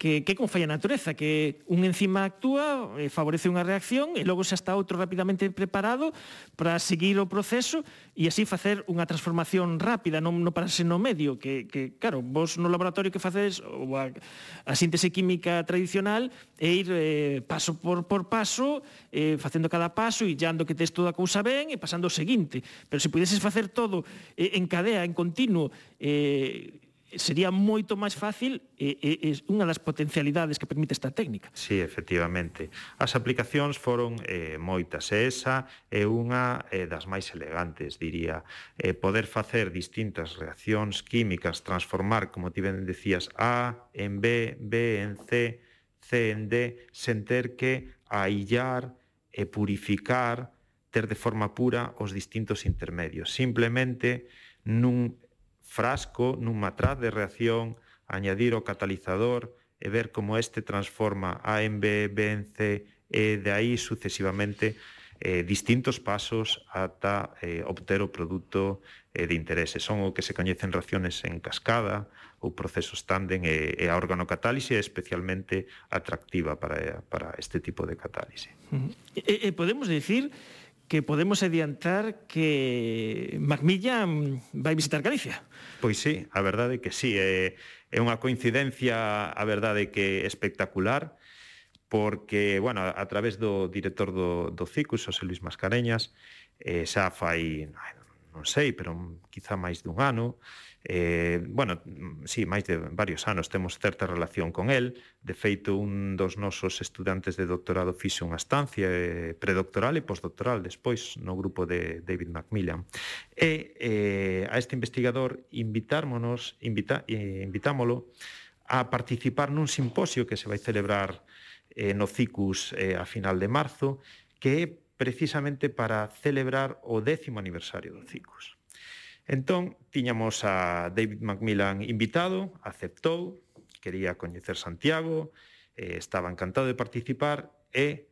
Speaker 3: que, que como falla a natureza, que un enzima actúa, eh, favorece unha reacción e logo xa está outro rapidamente preparado para seguir o proceso e así facer unha transformación rápida, non, non pararse no medio, que, que claro, vos no laboratorio que facedes ou a, a síntese química tradicional e ir eh, paso por, por paso, eh, facendo cada paso e llando que tes toda a cousa ben e pasando o seguinte. Pero se pudeses facer todo eh, en cadea, en continuo, eh, sería moito máis fácil e, e, e unha das potencialidades que permite esta técnica.
Speaker 7: Sí, efectivamente. As aplicacións foron eh, moitas e esa é unha eh, das máis elegantes, diría. Eh, poder facer distintas reaccións químicas, transformar, como ti ben decías, A en B, B en C, C en D, sen ter que aillar e purificar, ter de forma pura os distintos intermedios. Simplemente nun frasco nun matraz de reacción, añadir o catalizador e ver como este transforma A en B, B en C e de aí sucesivamente eh, distintos pasos ata eh, obter o produto eh, de interese. Son o que se coñecen reacciones en cascada ou procesos tándem e, e a organocatálise é especialmente atractiva para, para este tipo de catálise.
Speaker 3: E, e podemos decir que podemos adiantar que Macmillan vai visitar Galicia.
Speaker 7: Pois sí, a verdade é que sí, é, é unha coincidencia, a verdade é que espectacular, porque, bueno, a través do director do, do CICUS, José Luis Mascareñas, eh, xa fai, non sei, pero quizá máis dun ano, Eh, bueno, sí, máis de varios anos temos certa relación con el. De feito, un dos nosos estudantes de doctorado fixe unha estancia eh, predoctoral e postdoctoral despois no grupo de David Macmillan. E eh, a este investigador invitármonos, invita, eh, invitámolo a participar nun simposio que se vai celebrar eh, no CICUS eh, a final de marzo, que é precisamente para celebrar o décimo aniversario do CICUS. Entón, tiñamos a David Macmillan invitado, aceptou, quería coñecer Santiago, eh, estaba encantado de participar e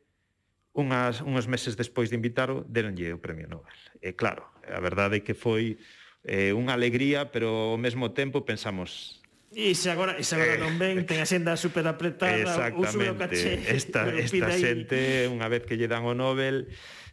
Speaker 7: unhas, uns meses despois de invitaro deronlle o premio Nobel. E claro, a verdade é que foi eh, unha alegría, pero ao mesmo tempo pensamos,
Speaker 3: E se agora, e se agora non ven, eh, ten a senda super apretada, uso do caché.
Speaker 7: Esta, esta xente, unha vez que lle dan o Nobel,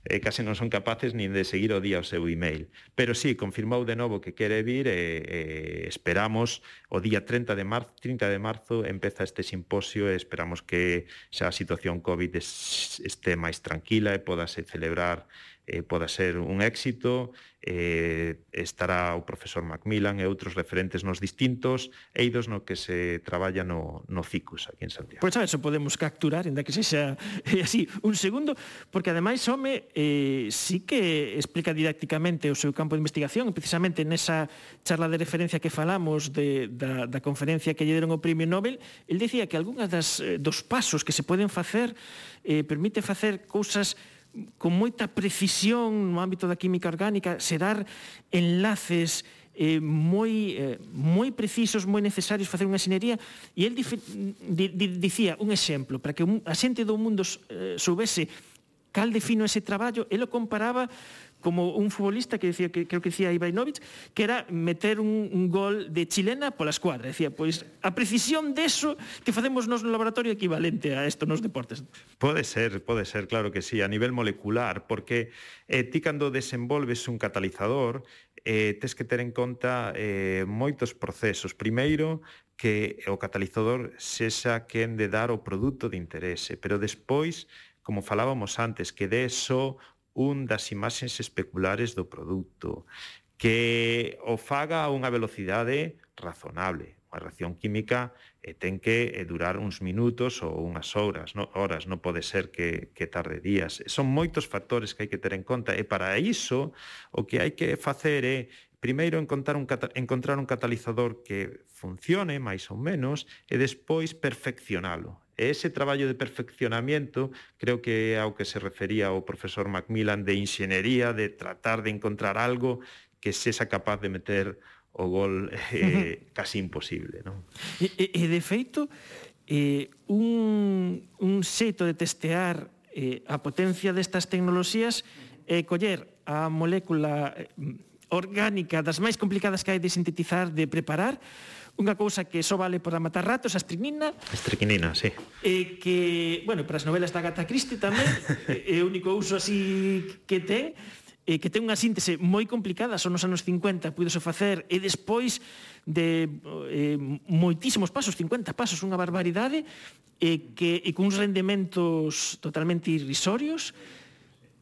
Speaker 7: e case non son capaces nin de seguir o día o seu email. Pero sí, confirmou de novo que quere vir e, eh, esperamos o día 30 de marzo, 30 de marzo empeza este simposio e esperamos que xa a situación COVID este máis tranquila e podase celebrar eh, poda ser un éxito, eh, estará o profesor Macmillan e outros referentes nos distintos eidos no que se traballa no, no CICUS aquí en Santiago.
Speaker 3: Pois pues, eso podemos capturar, ainda que sexa eh, así, un segundo, porque ademais Home eh, sí que explica didácticamente o seu campo de investigación, precisamente nesa charla de referencia que falamos de, da, da conferencia que lle deron o Premio Nobel, el decía que algunhas das, eh, dos pasos que se poden facer eh, permite facer cousas con moita precisión no ámbito da química orgánica se dar enlaces eh, moi, eh, moi precisos, moi necesarios facer unha sinería e el di, di, dicía un exemplo para que un, a xente do mundo eh, soubese cal defino ese traballo, el o comparaba como un futbolista que decía que creo que decía Ivanovic que era meter un, un gol de chilena pola escuadra, decía, pois a precisión deso que facemos nos no laboratorio equivalente a isto nos deportes.
Speaker 7: Pode ser, pode ser, claro que sí, a nivel molecular, porque eh, ti cando desenvolves un catalizador, eh, tes que ter en conta eh, moitos procesos. Primeiro, que o catalizador sexa quen de dar o produto de interese, pero despois como falábamos antes, que dé só un das imaxes especulares do produto, que o faga a unha velocidade razonable, unha reacción química e ten que eh, durar uns minutos ou unhas horas, no, horas, non pode ser que, que tarde días. Son moitos factores que hai que ter en conta e para iso o que hai que facer é primeiro encontrar un, encontrar un catalizador que funcione máis ou menos e despois perfeccionalo E ese traballo de perfeccionamiento creo que é ao que se refería o profesor Macmillan de inxenería, de tratar de encontrar algo que sexa capaz de meter o gol eh, casi imposible. Non?
Speaker 3: E, e, e de feito, eh, un, un xeito de testear eh, a potencia destas tecnoloxías é eh, coller a molécula eh, orgánica das máis complicadas que hai de sintetizar, de preparar, unha cousa que só vale para matar ratos, a estricnina.
Speaker 7: A estricnina, sí.
Speaker 3: E que, bueno, para as novelas da Agatha Christie tamén, é o único uso así que ten, e que ten unha síntese moi complicada, son nos anos 50, puidose facer, e despois de eh, moitísimos pasos, 50 pasos, unha barbaridade, e que e cuns rendementos totalmente irrisorios,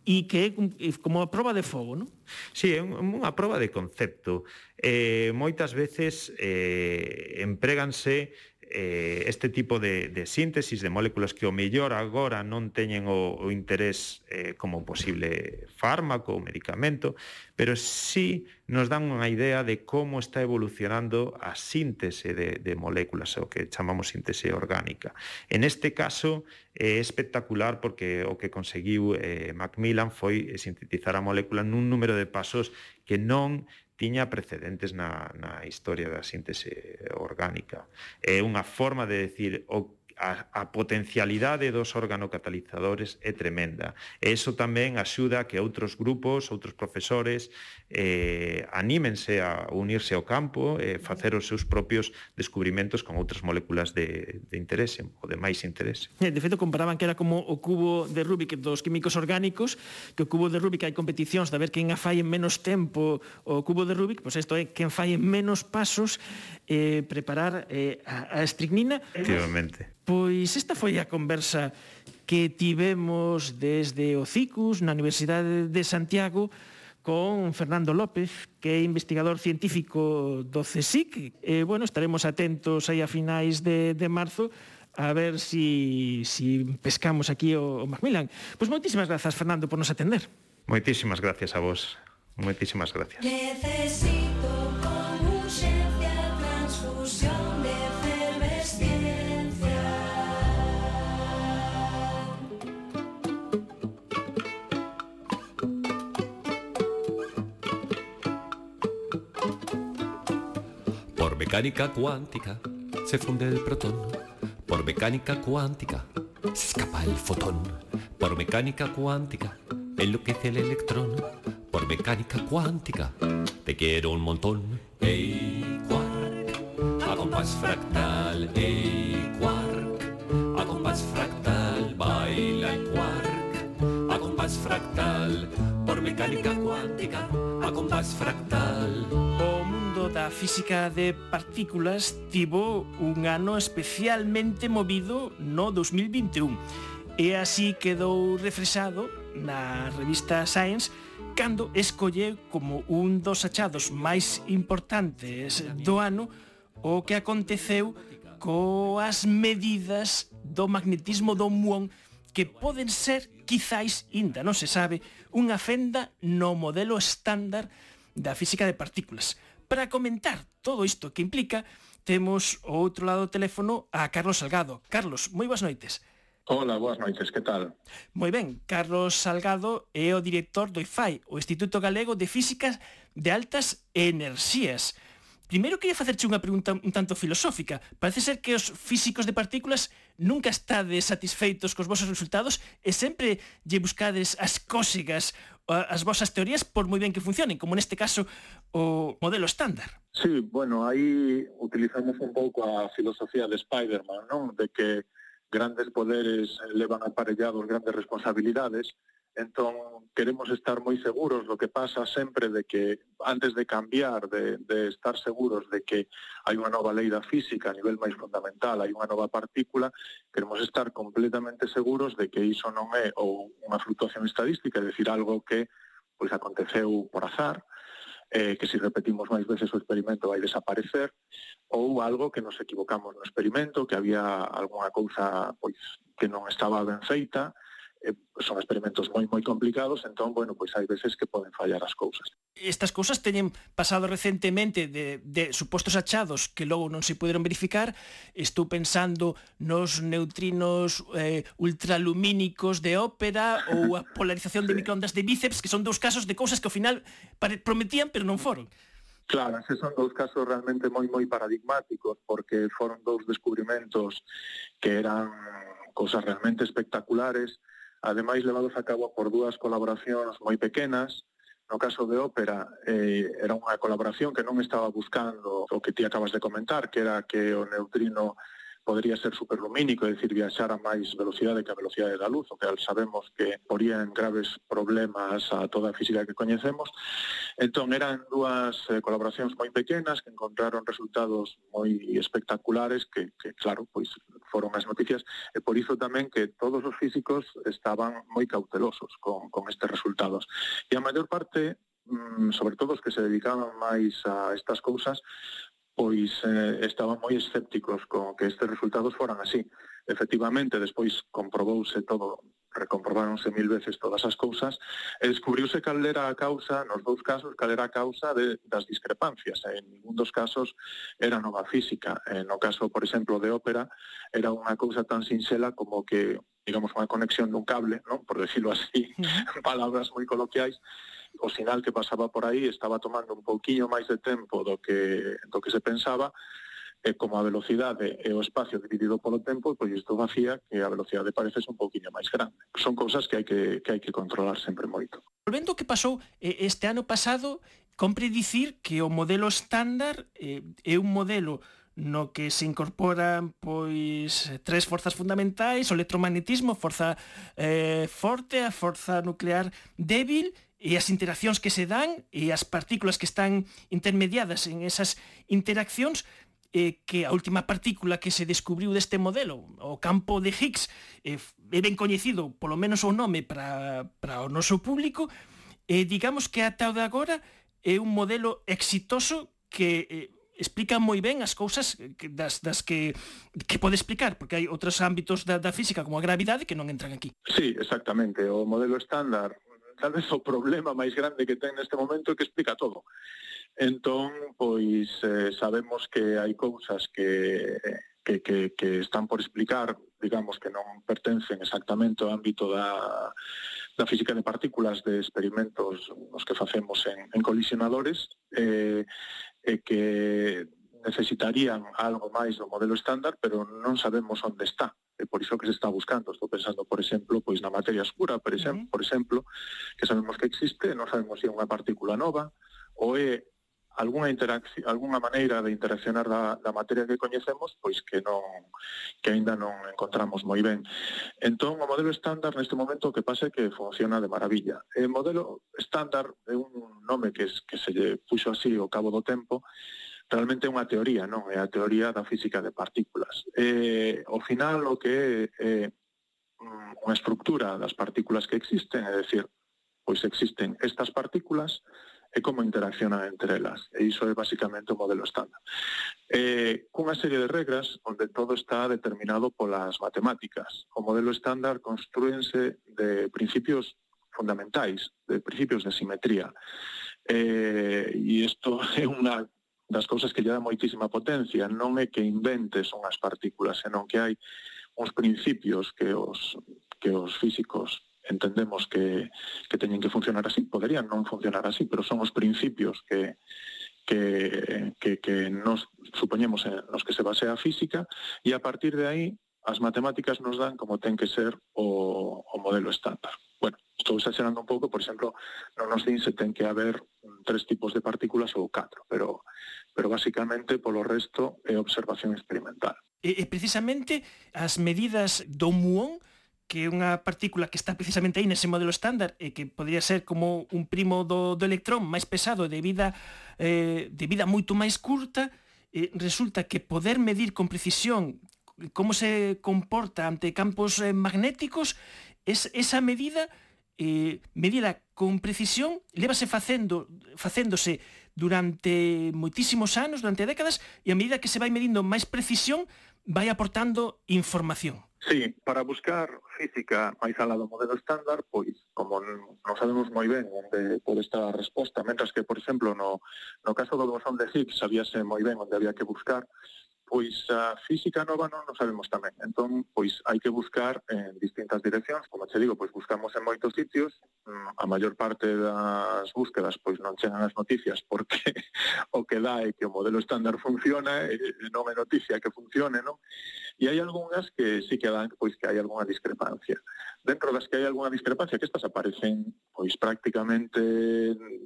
Speaker 3: e que é eh, como a proba de fogo, non?
Speaker 7: Sí, é unha proba de concepto. Eh, moitas veces eh, empréganse eh, este tipo de, de síntesis de moléculas que o mellor agora non teñen o, o interés eh, como posible fármaco ou medicamento, pero sí nos dan unha idea de como está evolucionando a síntese de, de moléculas, o que chamamos síntese orgánica. En este caso, é eh, espectacular porque o que conseguiu eh, Macmillan foi sintetizar a molécula nun número de pasos que non tiña precedentes na, na historia da síntese orgánica. É unha forma de decir o a, a potencialidade dos organocatalizadores é tremenda. E iso tamén axuda a que outros grupos, outros profesores eh, anímense a unirse ao campo e eh, facer os seus propios descubrimentos con outras moléculas de, de interese ou de máis interese.
Speaker 3: Eh, de feito, comparaban que era como o cubo de Rubik dos químicos orgánicos, que o cubo de Rubik hai competicións de ver quen a fai en menos tempo o cubo de Rubik, pois pues isto é quen fai en menos pasos eh, preparar eh, a, a estricnina.
Speaker 7: Efectivamente.
Speaker 3: Pois esta foi a conversa que tivemos desde o CICUS na Universidade de Santiago con Fernando López, que é investigador científico do CSIC. E, bueno, estaremos atentos aí a finais de, de marzo a ver si, si pescamos aquí o, o Macmillan. Pois moitísimas grazas, Fernando, por nos atender.
Speaker 7: Moitísimas gracias a vos. Moitísimas gracias.
Speaker 8: Necesito
Speaker 9: mecánica cuántica se funde el protón. Por mecánica cuántica se escapa el fotón. Por mecánica cuántica enloquece el electrón. Por mecánica cuántica te quiero un montón. Ey, quark, a compás fractal. Ey, quark, a compás fractal. Baila el quark, a compás fractal Por mecánica cuántica a compás fractal
Speaker 3: da física de partículas tivo un ano especialmente movido no 2021. E así quedou refresado na revista Science cando escolleu como un dos achados máis importantes do ano o que aconteceu coas medidas do magnetismo do muón que poden ser, quizáis, inda non se sabe, unha fenda no modelo estándar da física de partículas. Para comentar todo isto que implica, temos o outro lado do teléfono a Carlos Salgado. Carlos, moi boas noites.
Speaker 10: Hola, boas noites, que tal?
Speaker 3: Moi ben, Carlos Salgado é o director do IFAI, o Instituto Galego de Físicas de Altas Enerxías. Primeiro queria facerche unha pregunta un tanto filosófica. Parece ser que os físicos de partículas nunca estades satisfeitos cos vosos resultados e sempre lle buscades as cósigas as vosas teorías por moi ben que funcionen, como neste caso o modelo estándar.
Speaker 10: Sí, bueno, aí utilizamos un pouco a filosofía de Spider-Man, non? De que grandes poderes levan aparellados grandes responsabilidades, Entón, queremos estar moi seguros, lo que pasa sempre de que, antes de cambiar, de, de estar seguros de que hai unha nova lei da física a nivel máis fundamental, hai unha nova partícula, queremos estar completamente seguros de que iso non é ou unha fluctuación estadística, é dicir, algo que pois aconteceu por azar, eh, que se si repetimos máis veces o experimento vai desaparecer, ou algo que nos equivocamos no experimento, que había algunha cousa pois, que non estaba ben feita, eh, son experimentos moi moi complicados, entón, bueno, pois hai veces que poden fallar as cousas.
Speaker 3: Estas cousas teñen pasado recentemente de, de supostos achados que logo non se poderon verificar. Estou pensando nos neutrinos eh, ultralumínicos de ópera ou a polarización de sí. microondas de bíceps, que son dous casos de cousas que ao final prometían pero non foron.
Speaker 10: Claro, esos son dous casos realmente moi moi paradigmáticos porque foron dous descubrimentos que eran cousas realmente espectaculares ademais levados a cabo por dúas colaboracións moi pequenas, No caso de ópera, eh, era unha colaboración que non estaba buscando o que ti acabas de comentar, que era que o neutrino podría ser superlumínico, é dicir, viaxar a máis velocidade que a velocidade da luz, o que sabemos que poría en graves problemas a toda a física que coñecemos. Entón, eran dúas eh, colaboracións moi pequenas que encontraron resultados moi espectaculares que, que claro, pois foron as noticias e por iso tamén que todos os físicos estaban moi cautelosos con, con estes resultados. E a maior parte mm, sobre todo os que se dedicaban máis a estas cousas, pois eh, estaban moi escépticos con que estes resultados foran así. Efectivamente, despois comprobouse todo, recomprobáronse mil veces todas as cousas, e descubriuse cal era a causa, nos dous casos, cal era a causa de, das discrepancias. Eh, en ningún dos casos era nova física. En no caso, por exemplo, de ópera, era unha cousa tan sinxela como que digamos, unha conexión dun cable, non? por decirlo así, palabras moi coloquiais, o sinal que pasaba por aí estaba tomando un pouquiño máis de tempo do que, do que se pensaba, e como a velocidade e o espacio dividido polo tempo, pois isto facía que a velocidade parece un pouquiño máis grande. Son cousas que hai que, que hai que controlar sempre moito.
Speaker 3: Volvendo o que pasou eh, este ano pasado, compre dicir que o modelo estándar eh, é un modelo no que se incorporan pois tres forzas fundamentais, o electromagnetismo, forza eh, forte, a forza nuclear débil e as interaccións que se dan e as partículas que están intermediadas en esas interaccións eh, que a última partícula que se descubriu deste modelo, o campo de Higgs, eh, é ben coñecido polo menos o nome para, para o noso público, e eh, digamos que ata o de agora é un modelo exitoso que eh, explica moi ben as cousas que, das, das que, que pode explicar, porque hai outros ámbitos da, da física como a gravidade que non entran aquí.
Speaker 10: Sí, exactamente. O modelo estándar tal vez o problema máis grande que ten neste momento é que explica todo. Entón, pois eh, sabemos que hai cousas que, que, que, que están por explicar, digamos, que non pertencen exactamente ao ámbito da, da física de partículas de experimentos os que facemos en, en colisionadores, eh, e eh, que necesitarían algo máis do modelo estándar, pero non sabemos onde está. E por iso que se está buscando. Estou pensando, por exemplo, pois na materia escura, por exemplo, uh -huh. por exemplo que sabemos que existe, non sabemos se é unha partícula nova ou é algunha interacción, algunha maneira de interaccionar da, da materia que coñecemos, pois que non que aínda non encontramos moi ben. Entón, o modelo estándar neste momento o que pasa é que funciona de maravilla. O modelo estándar é un nome que, que se lle puxo así ao cabo do tempo, realmente é unha teoría, non? É a teoría da física de partículas. Eh, ao final, o que é eh, mm, unha estructura das partículas que existen, é dicir, pois existen estas partículas e como interaccionan entre elas. E iso é basicamente o modelo estándar. Eh, cunha serie de regras onde todo está determinado polas matemáticas. O modelo estándar construense de principios fundamentais, de principios de simetría. Eh, e isto é unha das cousas que lle dá moitísima potencia. Non é que inventes unhas partículas, senón que hai uns principios que os, que os físicos entendemos que, que teñen que funcionar así, poderían non funcionar así, pero son os principios que, que, que, que nos supoñemos en los que se basea a física e a partir de aí as matemáticas nos dan como ten que ser o, o modelo estándar. Bueno, estou exagerando un pouco, por exemplo, non nos din se ten que haber tres tipos de partículas ou catro, pero, pero basicamente polo resto é observación experimental.
Speaker 3: E, e precisamente as medidas do muón que é unha partícula que está precisamente aí nese modelo estándar e que podría ser como un primo do, do electrón máis pesado de vida, eh, de vida moito máis curta, eh, resulta que poder medir con precisión cómo se comporta ante campos eh, magnéticos, es, esa medida eh, medida con precisión levase facendo, facéndose durante moitísimos anos, durante décadas, e a medida que se vai medindo máis precisión, vai aportando información.
Speaker 10: Sí, para buscar física máis alá do modelo estándar, pois, como non sabemos moi ben onde pode estar a resposta, mentras que, por exemplo, no, no caso do bosón de Higgs sabíase moi ben onde había que buscar, pois a física nova non o sabemos tamén. Entón, pois hai que buscar en distintas direccións, como che digo, pois buscamos en moitos sitios, mm, a maior parte das búsquedas pois non chegan as noticias porque o que dá é que o modelo estándar funciona e non é noticia que funcione, non? E hai algunhas que sí que dan pois que hai algunha discrepancia. Dentro das que hai algunha discrepancia, que estas aparecen pois prácticamente,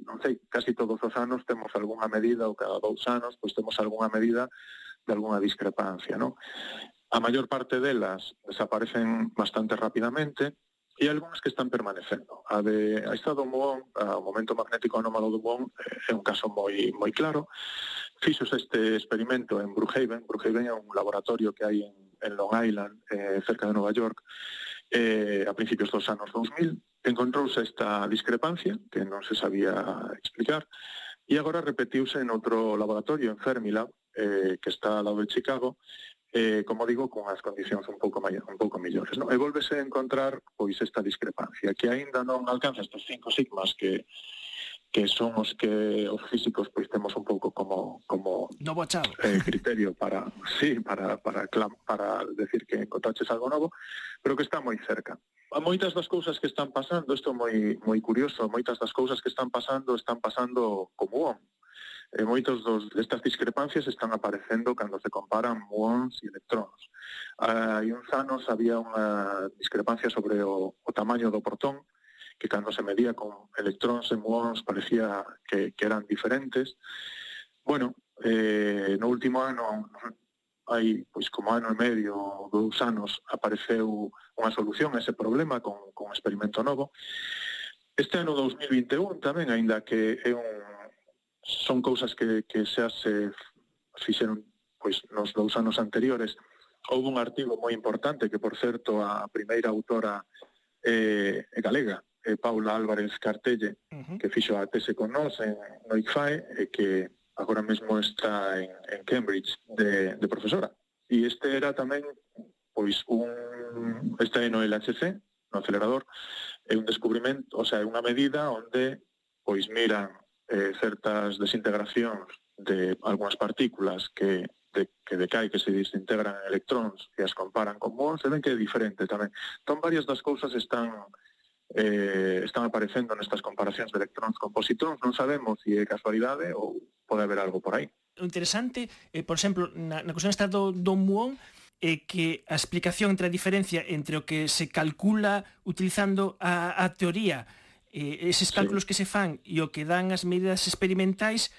Speaker 10: non sei, casi todos os anos temos algunha medida ou cada dous anos pois temos algunha medida de algunha discrepancia. Non? A maior parte delas desaparecen bastante rapidamente, e algúns que están permanecendo. A de a esta do muón, o momento magnético anómalo do muón eh, é un caso moi moi claro. Fixos este experimento en Brookhaven. Brookhaven é un laboratorio que hai en, en Long Island, eh, cerca de Nova York, eh, a principios dos anos 2000. Encontrouse esta discrepancia, que non se sabía explicar, e agora repetiuse en outro laboratorio, en Fermilab, eh, que está ao lado de Chicago, eh, como digo, con as condicións un pouco maior, un pouco millores. No? E volvese a encontrar pois esta discrepancia, que aínda non alcanza estes cinco sigmas que que son os que os físicos pois temos un pouco como como
Speaker 3: novo achado.
Speaker 10: Eh, criterio para sí, para para clam, para decir que encontraches algo novo, pero que está moi cerca. A moitas das cousas que están pasando, isto é moi moi curioso, moitas das cousas que están pasando están pasando común, E moitos dos, destas discrepancias están aparecendo cando se comparan muons e electróns. Ah, hai uns anos había unha discrepancia sobre o, o tamaño do protón, que cando se medía con electróns e muóns parecía que, que eran diferentes. Bueno, eh, no último ano, hai pois como ano e medio ou dous anos, apareceu unha solución a ese problema con, con un experimento novo. Este ano 2021 tamén, aínda que é un son cousas que, que xa se fixeron pois, nos dous anos anteriores. Houve un artigo moi importante que, por certo, a primeira autora eh, galega, eh, Paula Álvarez Cartelle, uh -huh. que fixo a tese con nós en, no ICFAE, e eh, que agora mesmo está en, en Cambridge de, de profesora. E este era tamén pois un este no LHC, no acelerador, é un descubrimento, o sea, é unha medida onde pois miran eh, certas desintegracións de algunhas partículas que de, que decae que se desintegran en electróns e as comparan con muóns, se ven que é diferente tamén. Entón, varias das cousas están eh, están aparecendo nestas comparacións de electróns con positróns, non sabemos se si é casualidade ou pode haber algo por aí.
Speaker 3: O interesante, eh, por exemplo, na, na cuestión esta do, do muón, é que a explicación entre a diferencia entre o que se calcula utilizando a, a teoría eh, eses cálculos sí. que se fan e o que dan as medidas experimentais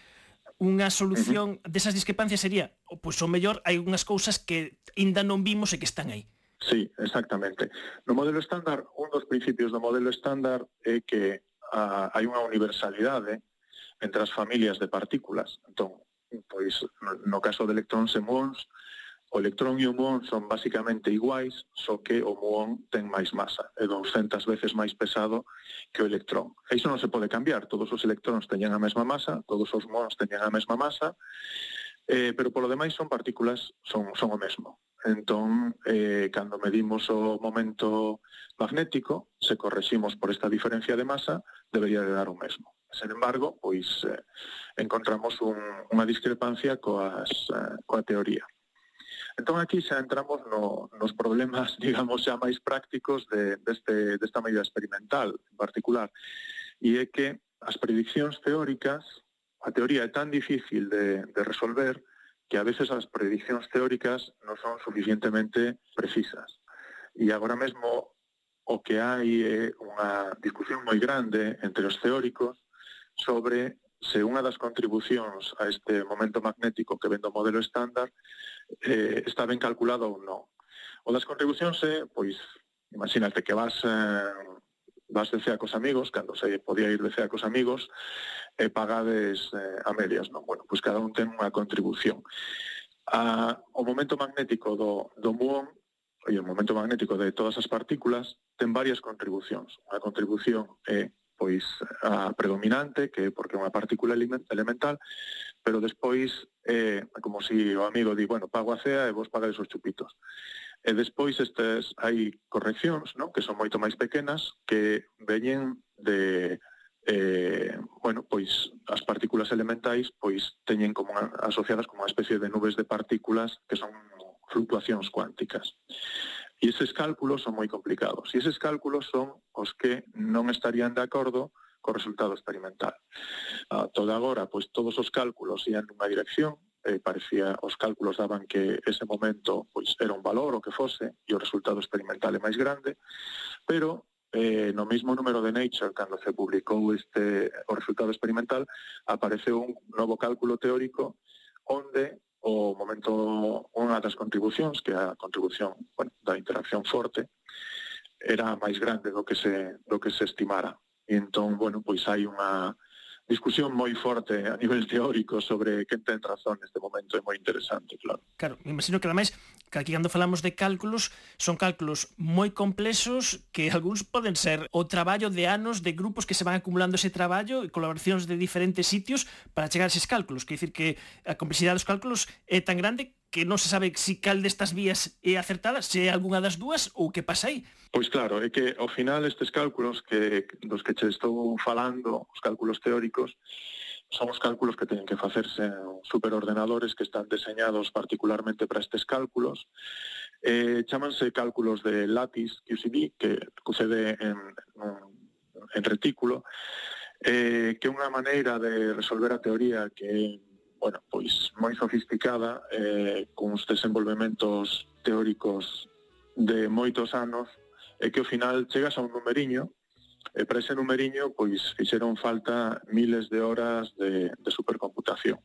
Speaker 3: unha solución uh -huh. desas discrepancias sería, pois o mellor hai unhas cousas que aínda non vimos e que están aí.
Speaker 10: Sí, exactamente. No modelo estándar, un dos principios do modelo estándar é que a, hai unha universalidade entre as familias de partículas. Entón, pois, no caso de electróns e muóns, O electrón e o muón son basicamente iguais, só que o muón ten máis masa, é 200 veces máis pesado que o electrón. E iso non se pode cambiar, todos os electróns teñen a mesma masa, todos os muóns teñen a mesma masa, eh, pero polo demais son partículas, son, son o mesmo. Entón, eh, cando medimos o momento magnético, se correximos por esta diferencia de masa, debería de dar o mesmo. Sen embargo, pois eh, encontramos un, unha discrepancia coas, eh, coa teoría. Entón aquí xa entramos no, nos problemas, digamos, xa máis prácticos de, deste, desta medida experimental en particular. E é que as prediccións teóricas, a teoría é tan difícil de, de resolver que a veces as prediccións teóricas non son suficientemente precisas. E agora mesmo o que hai é unha discusión moi grande entre os teóricos sobre se unha das contribucións a este momento magnético que vendo o modelo estándar eh, está ben calculado ou non. O das contribucións é, pois, imagínate que vas eh, vas de cea cos amigos, cando se podía ir de cea cos amigos, e pagades eh, a medias, non? Bueno, pois cada un ten unha contribución. A, o momento magnético do, do muón e o momento magnético de todas as partículas ten varias contribucións. Unha contribución é pois a predominante, que é porque é unha partícula elemental, pero despois eh, como si o amigo di, bueno, pago a cea e vos pagades os chupitos. E despois estas hai correccións, non? que son moito máis pequenas, que veñen de eh, bueno, pois as partículas elementais pois teñen como una, asociadas como unha especie de nubes de partículas que son fluctuacións cuánticas. E eses cálculos son moi complicados. E eses cálculos son os que non estarían de acordo co resultado experimental. Uh, toda agora, pois todos os cálculos ian nunha dirección, eh, parecía os cálculos daban que ese momento pois era un valor o que fose e o resultado experimental é máis grande, pero eh, no mismo número de Nature, cando se publicou este o resultado experimental, apareceu un novo cálculo teórico onde o momento unha das contribucións, que é a contribución bueno, da interacción forte, era máis grande do que se, do que se estimara. E entón, bueno, pois hai unha discusión moi forte a nivel teórico sobre quen ten razón neste momento é moi interesante, claro.
Speaker 3: Claro, me imagino que ademais, que aquí cando falamos de cálculos, son cálculos moi complexos que algúns poden ser o traballo de anos de grupos que se van acumulando ese traballo e colaboracións de diferentes sitios para chegar a eses cálculos. Quer dicir que a complexidade dos cálculos é tan grande que non se sabe se cal destas vías é acertada, se é algunha das dúas ou que pasa aí.
Speaker 10: Pois claro, é que ao final estes cálculos que dos que che estou falando, os cálculos teóricos, son os cálculos que teñen que facerse en superordenadores que están deseñados particularmente para estes cálculos. Eh, chamanse cálculos de lattice QCD, que sucede en, en, en retículo, eh, que é unha maneira de resolver a teoría que bueno, pois moi sofisticada, eh, con os desenvolvementos teóricos de moitos anos, e que ao final chegas a un numeriño, e para ese numeriño pois fixeron falta miles de horas de, de supercomputación.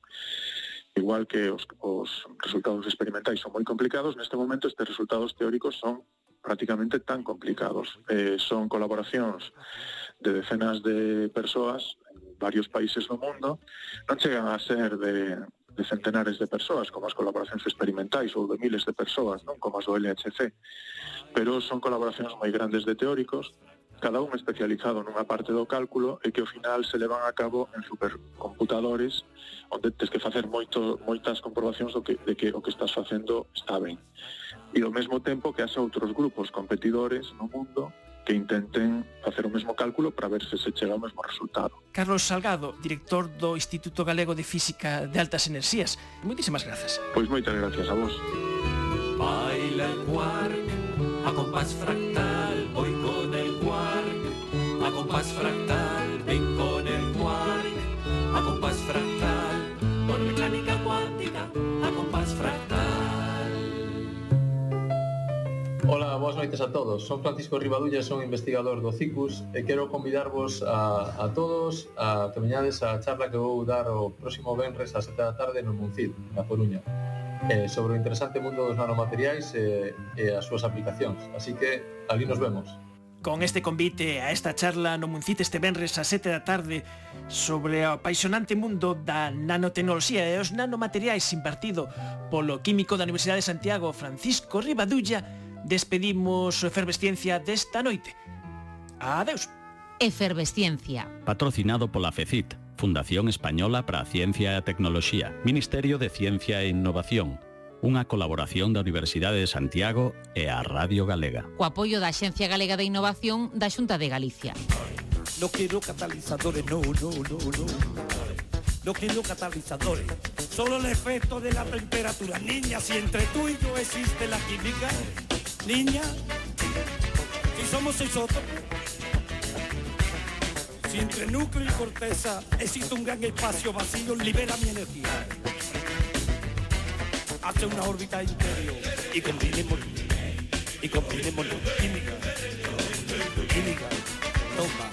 Speaker 10: Igual que os, os resultados experimentais son moi complicados, neste momento estes resultados teóricos son prácticamente tan complicados. Eh, son colaboracións de decenas de persoas en varios países do mundo, non chegan a ser de, de centenares de persoas, como as colaboracións experimentais ou de miles de persoas, non como as do LHC, pero son colaboracións moi grandes de teóricos, cada un especializado nunha parte do cálculo e que ao final se levan a cabo en supercomputadores onde tens que facer moito, moitas comprobacións do que, de que o que estás facendo está ben. E ao mesmo tempo que haxa outros grupos competidores no mundo que intenten facer o mesmo cálculo para ver se se chega ao mesmo resultado.
Speaker 3: Carlos Salgado, director do Instituto Galego de Física de Altas Enerxías, moitísimas grazas.
Speaker 10: Pois moitas gracias a vos.
Speaker 9: Baila el quark a compás fractal, voy con el quark a compás fractal.
Speaker 10: boas
Speaker 11: noites a todos. Son Francisco Ribadulla, son investigador do CICUS e quero convidarvos a, a todos a que veñades a charla que vou dar o próximo venres a 7 da tarde no Muncid, na Coruña, eh, sobre o interesante mundo dos nanomateriais e, e as súas aplicacións. Así que ali nos vemos.
Speaker 3: Con este convite a esta charla no Muncit este venres a 7 da tarde sobre o apaixonante mundo da nanotecnoloxía e os nanomateriais impartido polo químico da Universidade de Santiago Francisco Ribadulla despedimos o Efervesciencia desta noite. Adeus.
Speaker 5: Efervesciencia.
Speaker 4: Patrocinado pola FECIT, Fundación Española para a Ciencia e a Tecnoloxía, Ministerio de Ciencia e Innovación, unha colaboración da Universidade de Santiago e a Radio Galega.
Speaker 5: Co apoio da Xencia Galega de Innovación da Xunta de Galicia.
Speaker 12: No quero catalizadores, no, no, no, no. No quiero catalizadores, solo el efecto de la temperatura. Niña, si entre tú y yo existe la química, niña, si somos isótopos, si entre núcleo y corteza existe un gran espacio vacío, libera mi energía. Hace una órbita interior y combinemos y combinemos química, química, toma.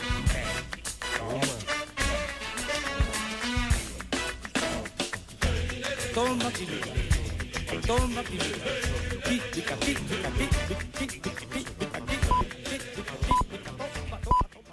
Speaker 12: Toma química, toma química, pic, pic, pic, pic, pic, pic, pic,